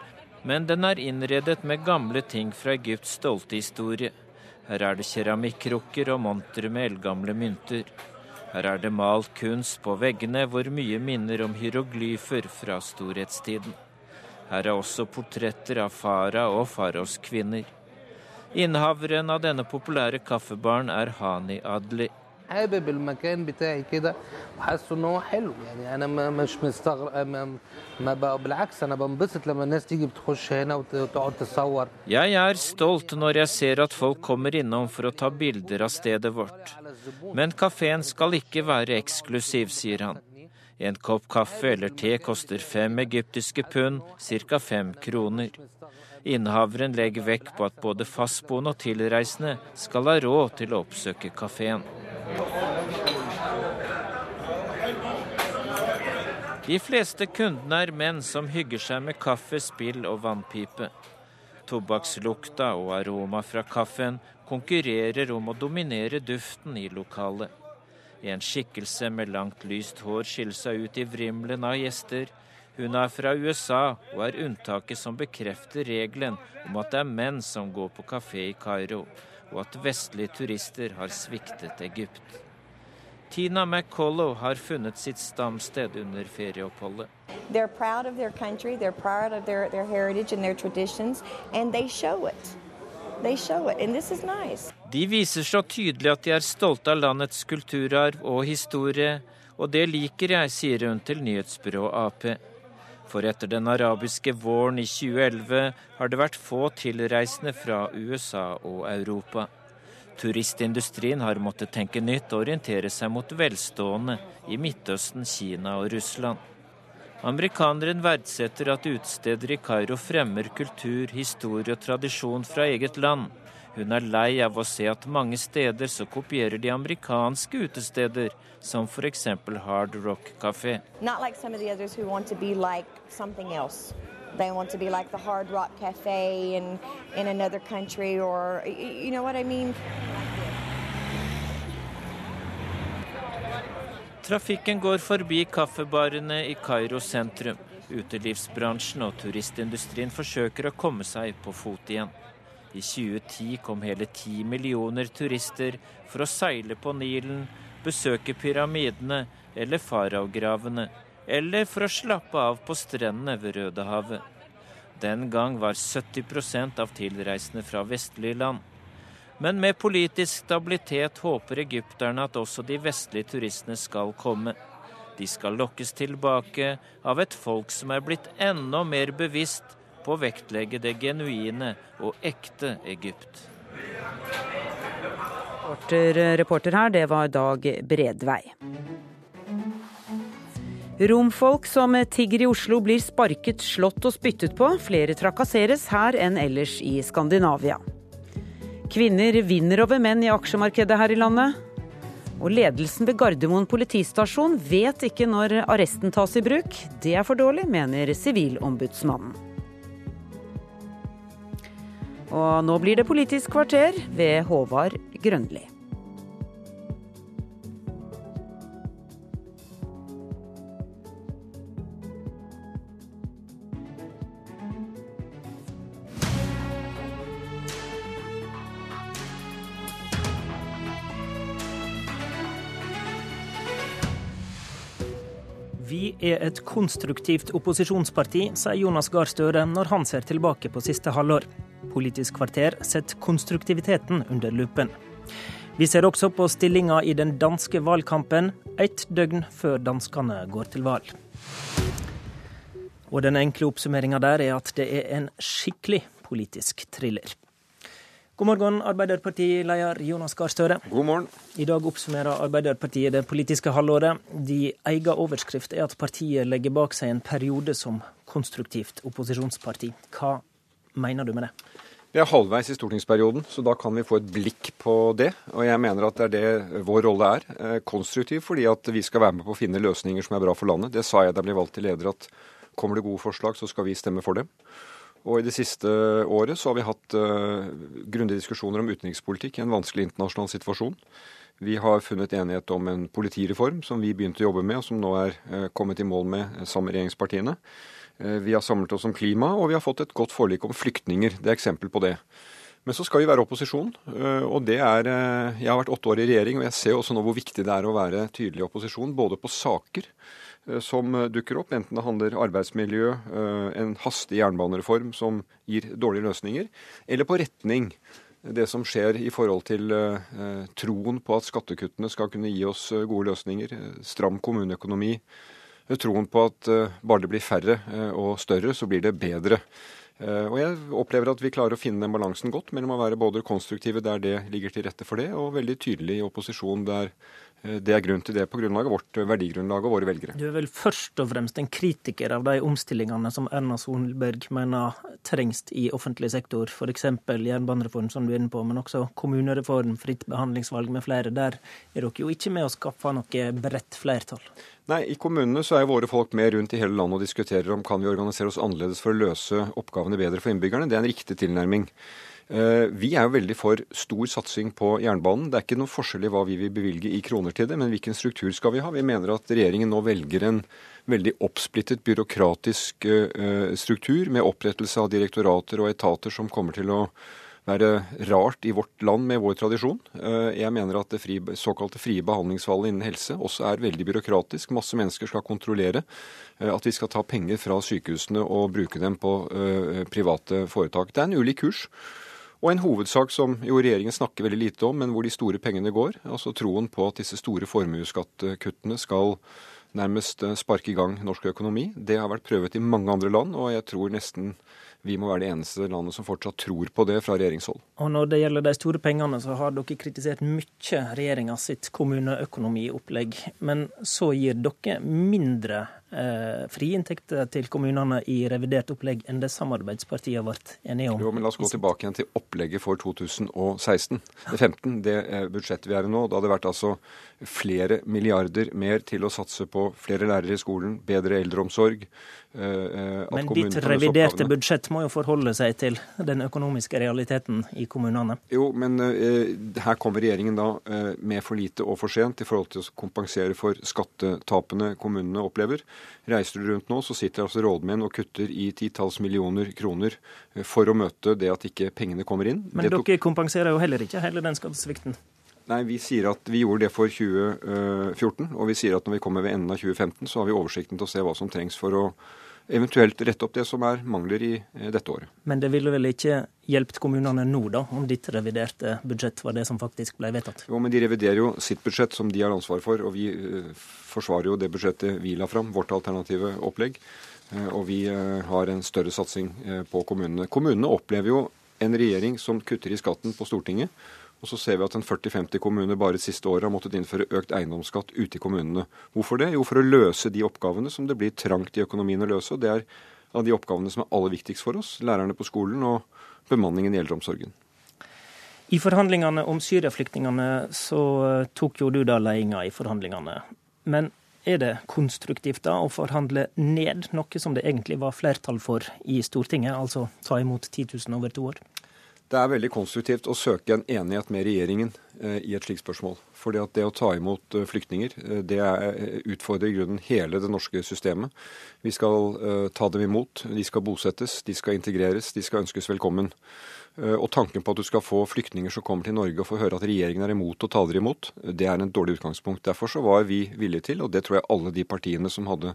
men den er innredet med gamle ting fra Egypts stolte historie. Her er det keramikkrukker og montre med eldgamle mynter. Her er det malt kunst på veggene hvor mye minner om hieroglyfer fra storhetstiden. Her er også portretter av fara og faraos kvinner. Innehaveren av denne populære kaffebaren er Hani Adli. حابب المكان بتاعي كده وحاسه ان هو حلو يعني انا مش مستغرب ما, ما بالعكس انا بنبسط لما الناس تيجي بتخش هنا وتقعد تصور Jeg er stolt når jeg ser at folk kommer innom for å ta bilder av stedet vårt. Men kafeen skal ikke være eksklusiv, sier han. En kopp kaffe eller te koster fem egyptiske pund, ca. fem kroner. Innehaveren legger vekt på at både fastboende og tilreisende skal ha råd til å oppsøke kafeen. De fleste kundene er menn som hygger seg med kaffe, spill og vannpipe. Tobakkslukta og aroma fra kaffen konkurrerer om å dominere duften i lokalet. En skikkelse med langt, lyst hår skiller seg ut i vrimelen av gjester. Hun er fra USA og er unntaket som bekrefter regelen om at det er menn som går på kafé i Kairo, og at vestlige turister har sviktet Egypt. Tina McCollow har funnet sitt stamsted under ferieoppholdet. They're proud of their country, they're proud of their, their heritage and their traditions, and they show it. They show it, and this is nice. De viser så tydelig at de er stolte av landets kulturarv og historie, og det liker jeg, sier hun til nyhetsbyrået Ap. For etter den arabiske våren i 2011 har det vært få tilreisende fra USA og Europa. Turistindustrien har måttet tenke nytt og orientere seg mot velstående i Midtøsten, Kina og Russland. Amerikaneren verdsetter at utesteder i Kairo fremmer kultur, historie og tradisjon fra eget land. Hun er lei av å se at mange steder så kopierer de amerikanske utesteder, som f.eks. Hard Rock Café. They want to be like the Hard Rock Cafe in, in another country, or you know what I mean? Trafikken går forbi kaffebarene i Kairo sentrum. Utelivsbransjen og turistindustrien forsøker å komme seg på fot igjen. I 2010 kom hele ti millioner turister for å seile på Nilen, besøke pyramidene eller faraogravene, eller for å slappe av på strendene ved Rødehavet. Den gang var 70% av tilreisende fra vestlige land. Men med politisk stabilitet håper egypterne at også de vestlige turistene skal komme. De skal lokkes tilbake av et folk som er blitt enda mer bevisst på å vektlegge det genuine og ekte Egypt. Reporter her, det var Dag Bredvei. Romfolk som tigger i Oslo blir sparket, slått og spyttet på. Flere trakasseres her enn ellers i Skandinavia. Kvinner vinner over menn i aksjemarkedet her i landet. Og ledelsen ved Gardermoen politistasjon vet ikke når arresten tas i bruk. Det er for dårlig, mener Sivilombudsmannen. Og nå blir det Politisk kvarter ved Håvard Grønli. Vi er et konstruktivt opposisjonsparti, sier Jonas Gahr Støre når han ser tilbake på siste halvår. Politisk kvarter setter konstruktiviteten under lupen. Vi ser også på stillinga i den danske valgkampen, ett døgn før danskene går til valg. Og den enkle oppsummeringa der er at det er en skikkelig politisk thriller. God morgen, Arbeiderpartileder Jonas Gahr Støre. God morgen. I dag oppsummerer Arbeiderpartiet det politiske halvåret. De egen overskrift er at partiet legger bak seg en periode som konstruktivt opposisjonsparti. Hva mener du med det? Vi er halvveis i stortingsperioden, så da kan vi få et blikk på det. Og jeg mener at det er det vår rolle er. Eh, konstruktiv fordi at vi skal være med på å finne løsninger som er bra for landet. Det sa jeg da jeg ble valgt til leder, at kommer det gode forslag, så skal vi stemme for dem. Og i det siste året så har vi hatt uh, grundige diskusjoner om utenrikspolitikk i en vanskelig internasjonal situasjon. Vi har funnet enighet om en politireform som vi begynte å jobbe med, og som nå er uh, kommet i mål med sammen med regjeringspartiene. Vi har samlet oss om klima, og vi har fått et godt forlik om flyktninger. Det er eksempel på det. Men så skal vi være opposisjon, og det er Jeg har vært åtte år i regjering, og jeg ser også nå hvor viktig det er å være tydelig i opposisjon, både på saker Eh, som eh, dukker opp, enten det handler arbeidsmiljø, eh, en hastig jernbanereform som gir dårlige løsninger, eller på retning. Det som skjer i forhold til troen på at skattekuttene skal kunne gi oss gode løsninger, stram kommuneøkonomi, troen på at bare det blir færre og større, så blir det bedre. Og jeg opplever at vi klarer å finne den balansen godt mellom å være både konstruktive der det ligger til rette for det, og veldig tydelig i opposisjon der Eh, det er grunn til det på grunnlag av vårt verdigrunnlag og våre velgere. Du er vel først og fremst en kritiker av de omstillingene som Erna Solberg mener trengs i offentlig sektor, f.eks. jernbanereform, som du er inne på, men også kommunereform, fritt behandlingsvalg med flere. Der er dere jo ikke med å skaffe noe bredt flertall. Nei, I kommunene så er våre folk med rundt i hele landet og diskuterer om kan vi organisere oss annerledes for å løse oppgavene bedre for innbyggerne. Det er en riktig tilnærming. Eh, vi er jo veldig for stor satsing på jernbanen. Det er ikke noe forskjell i hva vi vil bevilge i kroner til det, men hvilken struktur skal vi ha? Vi mener at regjeringen nå velger en veldig oppsplittet byråkratisk eh, struktur med opprettelse av direktorater og etater som kommer til å være rart i vårt land med vår tradisjon. Eh, jeg mener at det fri, såkalte frie behandlingsvalget innen helse også er veldig byråkratisk. Masse mennesker skal kontrollere at vi skal ta penger fra sykehusene og bruke dem på private foretak. Det er en ulik kurs. Og en hovedsak som jo regjeringen snakker veldig lite om, men hvor de store pengene går. Altså troen på at disse store formuesskattkuttene skal nærmest eh, sparke i gang norsk økonomi. Det har vært prøvet i mange andre land, og jeg tror nesten vi må være det eneste landet som fortsatt tror på det fra regjeringshold. Og Når det gjelder de store pengene, så har dere kritisert mye regjeringa sitt kommuneøkonomiopplegg. Men så gir dere mindre eh, frie inntekter til kommunene i revidert opplegg enn det samarbeidspartiene har vært enige om. Jo, men La oss gå tilbake igjen til opplegget for 2016. Det 15, det budsjettet vi er i nå. Da hadde det vært altså flere milliarder mer til å satse på flere lærere i skolen, bedre eldreomsorg. Eh, eh, men ditt reviderte budsjett må jo forholde seg til den økonomiske realiteten i kommunene? Jo, men uh, her kommer regjeringen da uh, med for lite og for sent i forhold til å kompensere for skattetapene kommunene opplever. Reiser du rundt nå, så sitter altså rådmenn og kutter i titalls millioner kroner for å møte det at ikke pengene kommer inn. Men dere kompenserer jo heller ikke hele den skattesvikten? Nei, Vi sier at vi gjorde det for 2014, og vi sier at når vi kommer ved enden av 2015, så har vi oversikten til å se hva som trengs for å eventuelt rette opp det som er mangler i eh, dette året. Men det ville vel ikke hjulpet kommunene nå, da, om ditt reviderte budsjett var det som faktisk ble vedtatt? Jo, men de reviderer jo sitt budsjett, som de har ansvar for. Og vi uh, forsvarer jo det budsjettet vi la fram, vårt alternative opplegg. Og vi har en større satsing på kommunene. Kommunene opplever jo en regjering som kutter i skatten på Stortinget og så ser vi at en 40-50 kommuner bare det siste året har måttet innføre økt eiendomsskatt ute i kommunene. Hvorfor det? Jo, for å løse de oppgavene som det blir trangt i økonomien å løse. og Det er av de oppgavene som er aller viktigst for oss. Lærerne på skolen og bemanningen i eldreomsorgen. I forhandlingene om Syria-flyktningene så eh, tok jo du da ledelsen i forhandlingene. Men er det konstruktivt da å forhandle ned noe som det egentlig var flertall for i Stortinget, altså ta imot 10 000 over to år? Det er veldig konstruktivt å søke en enighet med regjeringen i et slikt spørsmål. Fordi at det å ta imot flyktninger, det utfordrer i grunnen hele det norske systemet. Vi skal ta dem imot, de skal bosettes, de skal integreres, de skal ønskes velkommen. Og tanken på at du skal få flyktninger som kommer til Norge og få høre at regjeringen er imot og taler imot, det er en dårlig utgangspunkt. Derfor så var vi villige til, og det tror jeg alle de partiene som hadde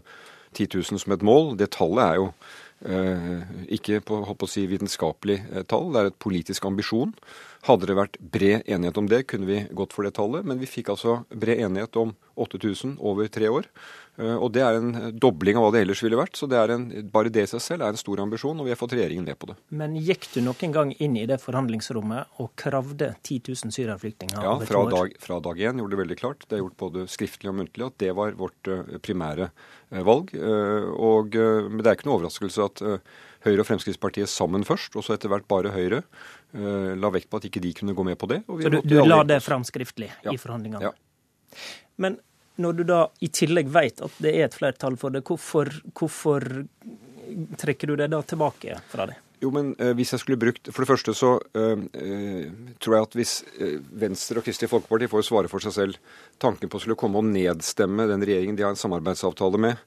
10 000 som et mål, det tallet er jo Eh, ikke på, på si, vitenskapelig eh, tall, det er et politisk ambisjon. Hadde det vært bred enighet om det, kunne vi gått for det tallet. Men vi fikk altså bred enighet om 8000 over tre år. Eh, og det er en dobling av hva det ellers ville vært. Så det en, bare det i seg selv er en stor ambisjon, og vi har fått regjeringen med på det. Men gikk du noen gang inn i det forhandlingsrommet og kravde 10 000 syrerflyktninger Ja, fra dag, fra dag én gjorde det veldig klart. Det er gjort både skriftlig og muntlig at det var vårt primære valg. Og, men det er ikke noe overraskelse at Høyre og Fremskrittspartiet sammen først, og så etter hvert bare Høyre, la vekt på at ikke de kunne gå med på det. så du, du la det fram skriftlig ja. i forhandlingene? Ja. Men når du da i tillegg vet at det er et flertall for det, hvorfor, hvorfor trekker du det da tilbake fra det? Jo, men eh, hvis jeg skulle brukt For det første så eh, eh tror jeg at hvis Venstre og Kristelig Folkeparti får svare for seg selv tanken på å skulle komme og nedstemme den regjeringen de har en samarbeidsavtale med,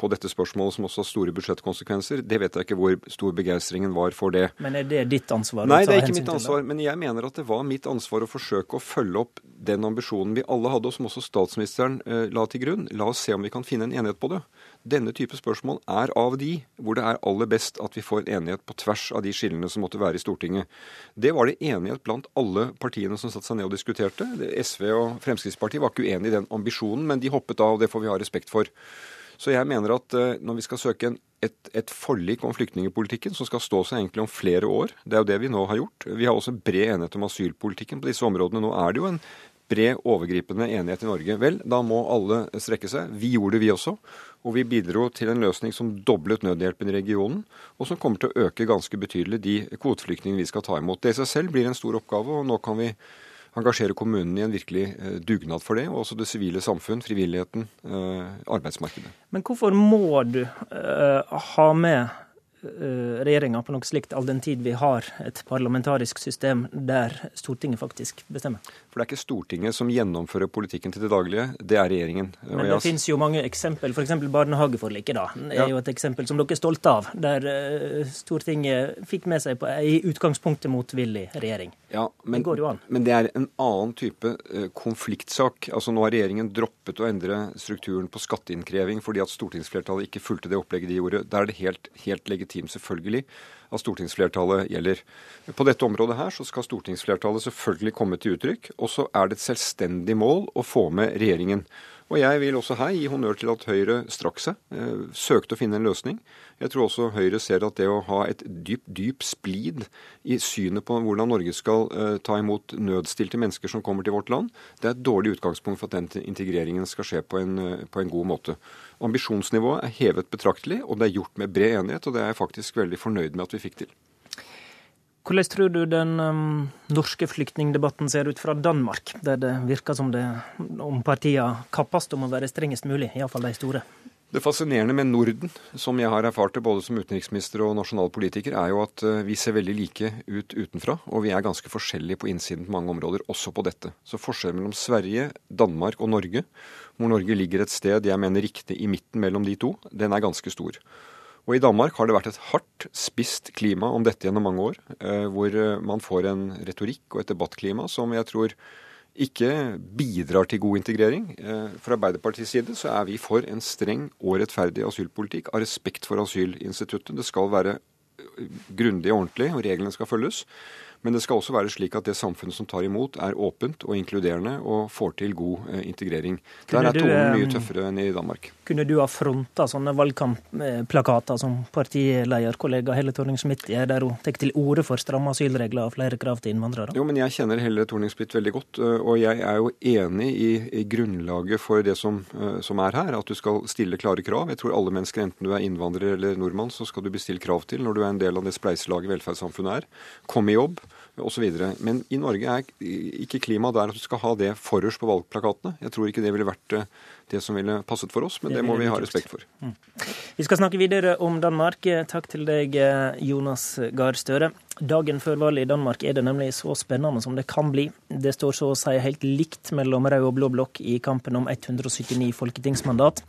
på dette spørsmålet, som også har store budsjettkonsekvenser. Det vet jeg ikke hvor stor begeistringen var for det. Men er det ditt ansvar? Nei, det er ikke mitt ansvar. Men jeg mener at det var mitt ansvar å forsøke å følge opp den ambisjonen vi alle hadde, og som også statsministeren la til grunn. La oss se om vi kan finne en enighet på det. Denne type spørsmål er av de hvor det er aller best at vi får en enighet på tvers av de skillene som måtte være i Stortinget. Det var det enighet blant alle partiene som satte seg ned og diskuterte. SV og Fremskrittspartiet var ikke uenig i den ambisjonen, men de hoppet av, og det får vi ha respekt for. Så jeg mener at eh, når vi skal søke en, et, et, forlik om flyktningepolitikken som skal stå seg egentlig om flere år, det er jo det vi nå har gjort. Vi har også bred enighet om asylpolitikken på disse områdene. Nå er det jo en bred, overgripende enighet i Norge. Vel, da må alle strekke seg. Vi gjorde det, vi også. Og vi bidro til en løsning som doblet nødhjelpen i regionen, og som kommer til å øke ganske betydelig de kvoteflyktningene vi skal ta imot. Det i seg selv blir en stor oppgave, og nå kan vi engasjere kommunene i en virkelig eh, dugnad for det, og også det sivile samfunn, frivilligheten, eh, arbeidsmarkedet. Men hvorfor må du uh, ha med Eh, regjeringa på noe slikt, all den tid vi har et parlamentarisk system der Stortinget faktisk bestemmer? For det er ikke Stortinget som gjennomfører politikken til det daglige, det er regjeringen. Men det jeg... finnes jo mange eksempel, f.eks. barnehageforliket da, det er ja. jo et eksempel som dere er stolte av, der uh, Stortinget fikk med seg på ei utgangspunktet motvillig regjering. Ja, men, det går jo an. Men det er en annen type uh, konfliktsak. Altså Nå har regjeringen droppet å endre strukturen på skatteinnkreving fordi at stortingsflertallet ikke fulgte det opplegget de gjorde. Der er det helt, helt legitimt selvfølgelig, at stortingsflertallet gjelder. På dette området her så skal stortingsflertallet selvfølgelig komme til uttrykk. Og så er det et selvstendig mål å få med regjeringen. Og jeg vil også her gi honnør til at Høyre strakk seg, eh, søkte å finne en løsning. Jeg tror også Høyre ser at det å ha et dyp, dyp splid i synet på hvordan Norge skal uh, ta imot nødstilte mennesker som kommer til vårt land, det er et dårlig utgangspunkt for at den integreringen skal skje på en, uh, på en god måte. Ambisjonsnivået er hevet betraktelig, og det er gjort med bred enighet, og det er jeg faktisk veldig fornøyd med at vi fikk til. Hvordan tror du den um, norske flyktningdebatten ser ut fra Danmark, der det virker som det om partiene kappes om å være strengest mulig, iallfall de store? Det fascinerende med Norden, som jeg har erfart det både som utenriksminister og nasjonalpolitiker, er jo at uh, vi ser veldig like ut utenfra, og vi er ganske forskjellige på innsiden på mange områder, også på dette. Så forskjellen mellom Sverige, Danmark og Norge, hvor Norge ligger et sted jeg mener riktig i midten mellom de to, den er ganske stor. Og I Danmark har det vært et hardt spisst klima om dette gjennom mange år, eh, hvor eh, man får en retorikk og et debattklima som jeg tror ikke bidrar til god integrering. Eh, fra Arbeiderpartiets side så er vi for en streng og rettferdig asylpolitikk av respekt for asylinstituttet. Det skal være grundig og ordentlig, og reglene skal følges. Men det skal også være slik at det samfunnet som tar imot, er åpent og inkluderende og får til god integrering. integrering. Der er tonen mye tøffere enn i Danmark. Kunne du ha fronta sånne valgkampplakater som partilederkollega Helle Thorning-Schmidt gjør, der hun tar til orde for stramme asylregler og flere krav til innvandrere? Jo, men jeg kjenner Helle Thorning-Schmidt veldig godt, eh, og jeg er jo enig i, i grunnlaget for det som, eh, som, er her, at du skal stille klare krav. Jeg tror alle mennesker, enten du er innvandrer eller nordmann, så skal du bestille krav til når du er en del av det spleiselaget velferdssamfunnet er. Kom i jobb osv. Men i Norge er ikke klima der at du skal ha det forrest på valgplakatene. Jeg tror ikke det ville vært eh, det som ville passet for oss, men det, det må vi ha respekt for. Mm. Vi skal snakke videre om Danmark. Takk til deg, Jonas Gahr Støre. Dagen før valget i Danmark er det nemlig så spennende som det kan bli. Det står så å si helt likt mellom rød og blå blokk i kampen om 179 folketingsmandat.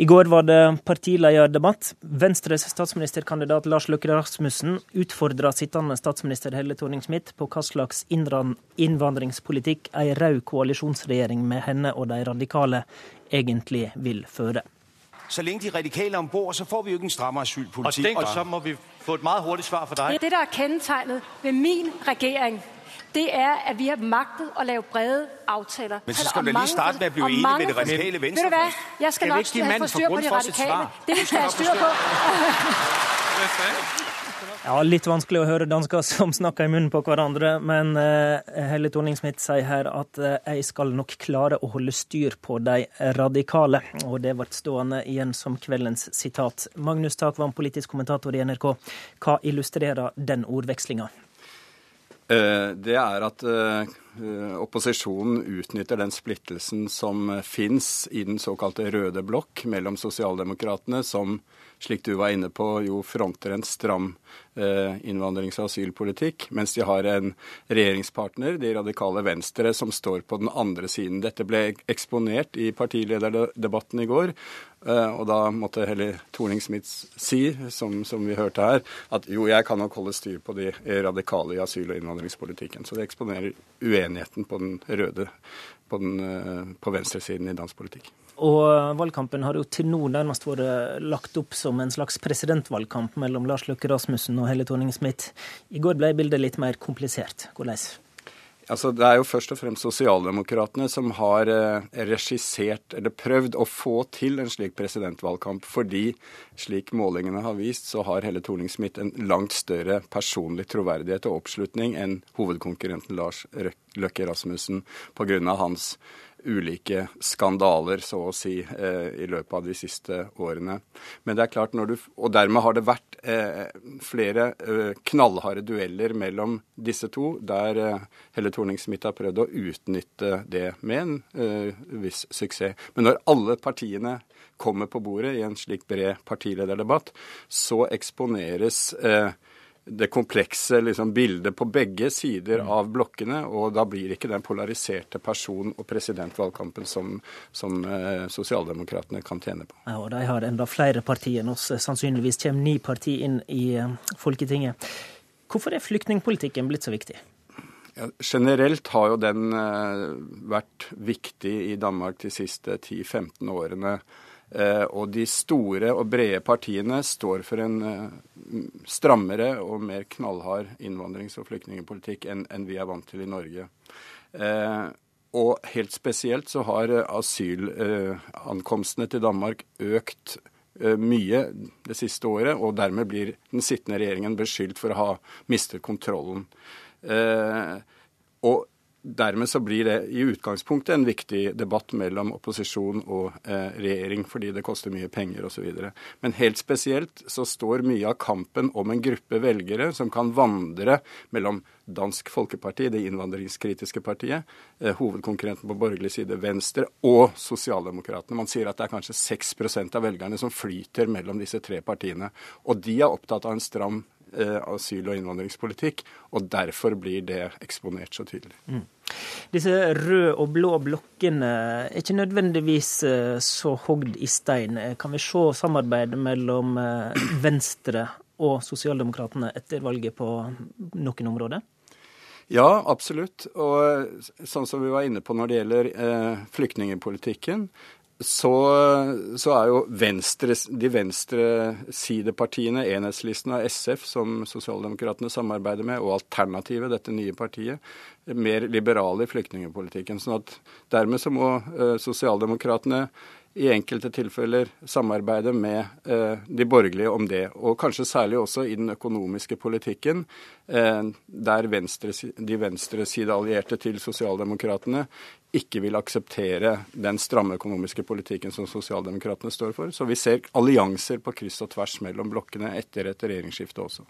I går var det partilederdebatt. Venstres statsministerkandidat Lars Løkke Rasmussen utfordra sittende statsminister Helle Thorning-Smith på hva slags innvandringspolitikk ei rød koalisjonsregjering med henne og de radikale egentlig vil føre. Så lenge de radikale om bord, så får vi jo ikke en strammere asylpolitikk. Og, og så må vi få et meget hurtig svar fra deg. Det, der er kendetegnet ved min regjering, det er, at vi har maktet å lage brede avtaler. Men så skal du lige starte med å bli enig med det radikale venstre. Ved du hva? Jeg skal nok få styr på de radikale. Det skal jeg styr på. Ja, Litt vanskelig å høre dansker som snakker i munnen på hverandre, men uh, Helle Thorning-Smith sier her at uh, jeg skal nok klare å holde styr på de radikale. Og det ble stående igjen som kveldens sitat. Magnus Takvam, politisk kommentator i NRK. Hva illustrerer den ordvekslinga? Uh, det er at opposisjonen utnytter den splittelsen som fins i den såkalte røde blokk mellom sosialdemokratene, som slik du var inne på, jo fronter en stram eh, innvandrings- og asylpolitikk, mens de har en regjeringspartner, de radikale Venstre, som står på den andre siden. Dette ble eksponert i partilederdebatten i går, eh, og da måtte heller Thorning-Smith si, som, som, vi hørte her, at jo, jeg kan nok holde styr på de radikale i asyl- og innvandringspolitikken. Så det eksponerer uenigheten på den røde, på, den, eh, på venstresiden i dansk politikk. Og valgkampen har jo til nå nærmest vært lagt opp som en slags presidentvalgkamp mellom Lars Løkke Rasmussen og Helle Thorning-Smith. I går ble bildet litt mer komplisert. Hvordan? Altså, det er jo først og fremst sosialdemokratene som har eh, regissert eller prøvd å få til en slik presidentvalgkamp, fordi slik målingene har vist, så har Helle Thorning-Smith en langt større personlig troverdighet og oppslutning enn hovedkonkurrenten Lars Løkke Rasmussen pga. hans ulike skandaler, så å si, eh, i løpet av de siste årene. Men det er klart du, Og dermed har det vært eh, flere eh, knallharde dueller mellom disse to, der Helle Thorning-Smith har prøvd å utnytte det med en viss suksess. Men når alle partiene kommer på bordet i en slik bred partilederdebatt, så eksponeres eh, det komplekse liksom, bildet på begge sider mm. av blokkene. Og da blir ikke den polariserte person- og presidentvalgkampen som, som eh, sosialdemokratene kan tjene på. Ja, og De har enda flere partier enn oss. Sannsynligvis kommer ni partier inn i eh, Folketinget. Hvorfor er flyktningpolitikken blitt så viktig? Ja, generelt har jo den eh, vært viktig i Danmark de siste 10-15 årene. Eh, og de store og brede partiene står for en eh, strammere og mer knallhard innvandrings- og flyktningpolitikk enn vi er vant til i Norge. Eh, og helt spesielt så har asylankomstene til Danmark økt mye det siste året, og dermed blir den sittende regjeringen beskyldt for å ha mistet kontrollen. Og dermed så blir det i utgangspunktet en viktig debatt mellom opposisjon og eh, regjering, fordi det koster mye penger osv. Men helt spesielt så står mye av kampen om en gruppe velgere som kan vandre mellom Dansk Folkeparti, det innvandringskritiske partiet, eh, hovedkonkurrenten på borgerlig side, Venstre, og Sosialdemokratene. Man sier at det er kanskje 6% av velgerne som flyter mellom disse tre partiene. Og de er opptatt av en stram eh, asyl- og innvandringspolitikk, og derfor blir det eksponert så tydelig. Mm. Disse røde og blå blokkene er ikke nødvendigvis eh, så hogd i stein. Kan vi se samarbeid mellom eh, Venstre og Sosialdemokratene etter valget på noen områder? Ja, absolutt. Og sånn som vi var inne på når det gjelder eh, flyktningepolitikken, så, så, er jo venstre, de venstresidepartiene, Enhetslisten av SF, som sosialdemokratene samarbeider med, og Alternativet, dette nye partiet, mer liberale i flyktningpolitikken. sånn at dermed så må uh, sosialdemokratene i enkelte tilfeller samarbeide med eh, de borgerlige om det. Og kanskje særlig også i den økonomiske politikken, eh, der venstre, de venstresideallierte til sosialdemokratene ikke vil akseptere den stramme økonomiske politikken som sosialdemokratene står for. Så vi ser allianser på kryss og tvers mellom blokkene etter et regjeringsskifte også.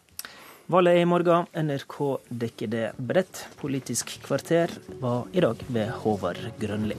Valget er i morgen. NRK dekker det bredt. Politisk kvarter var i dag ved Håvard Grønli.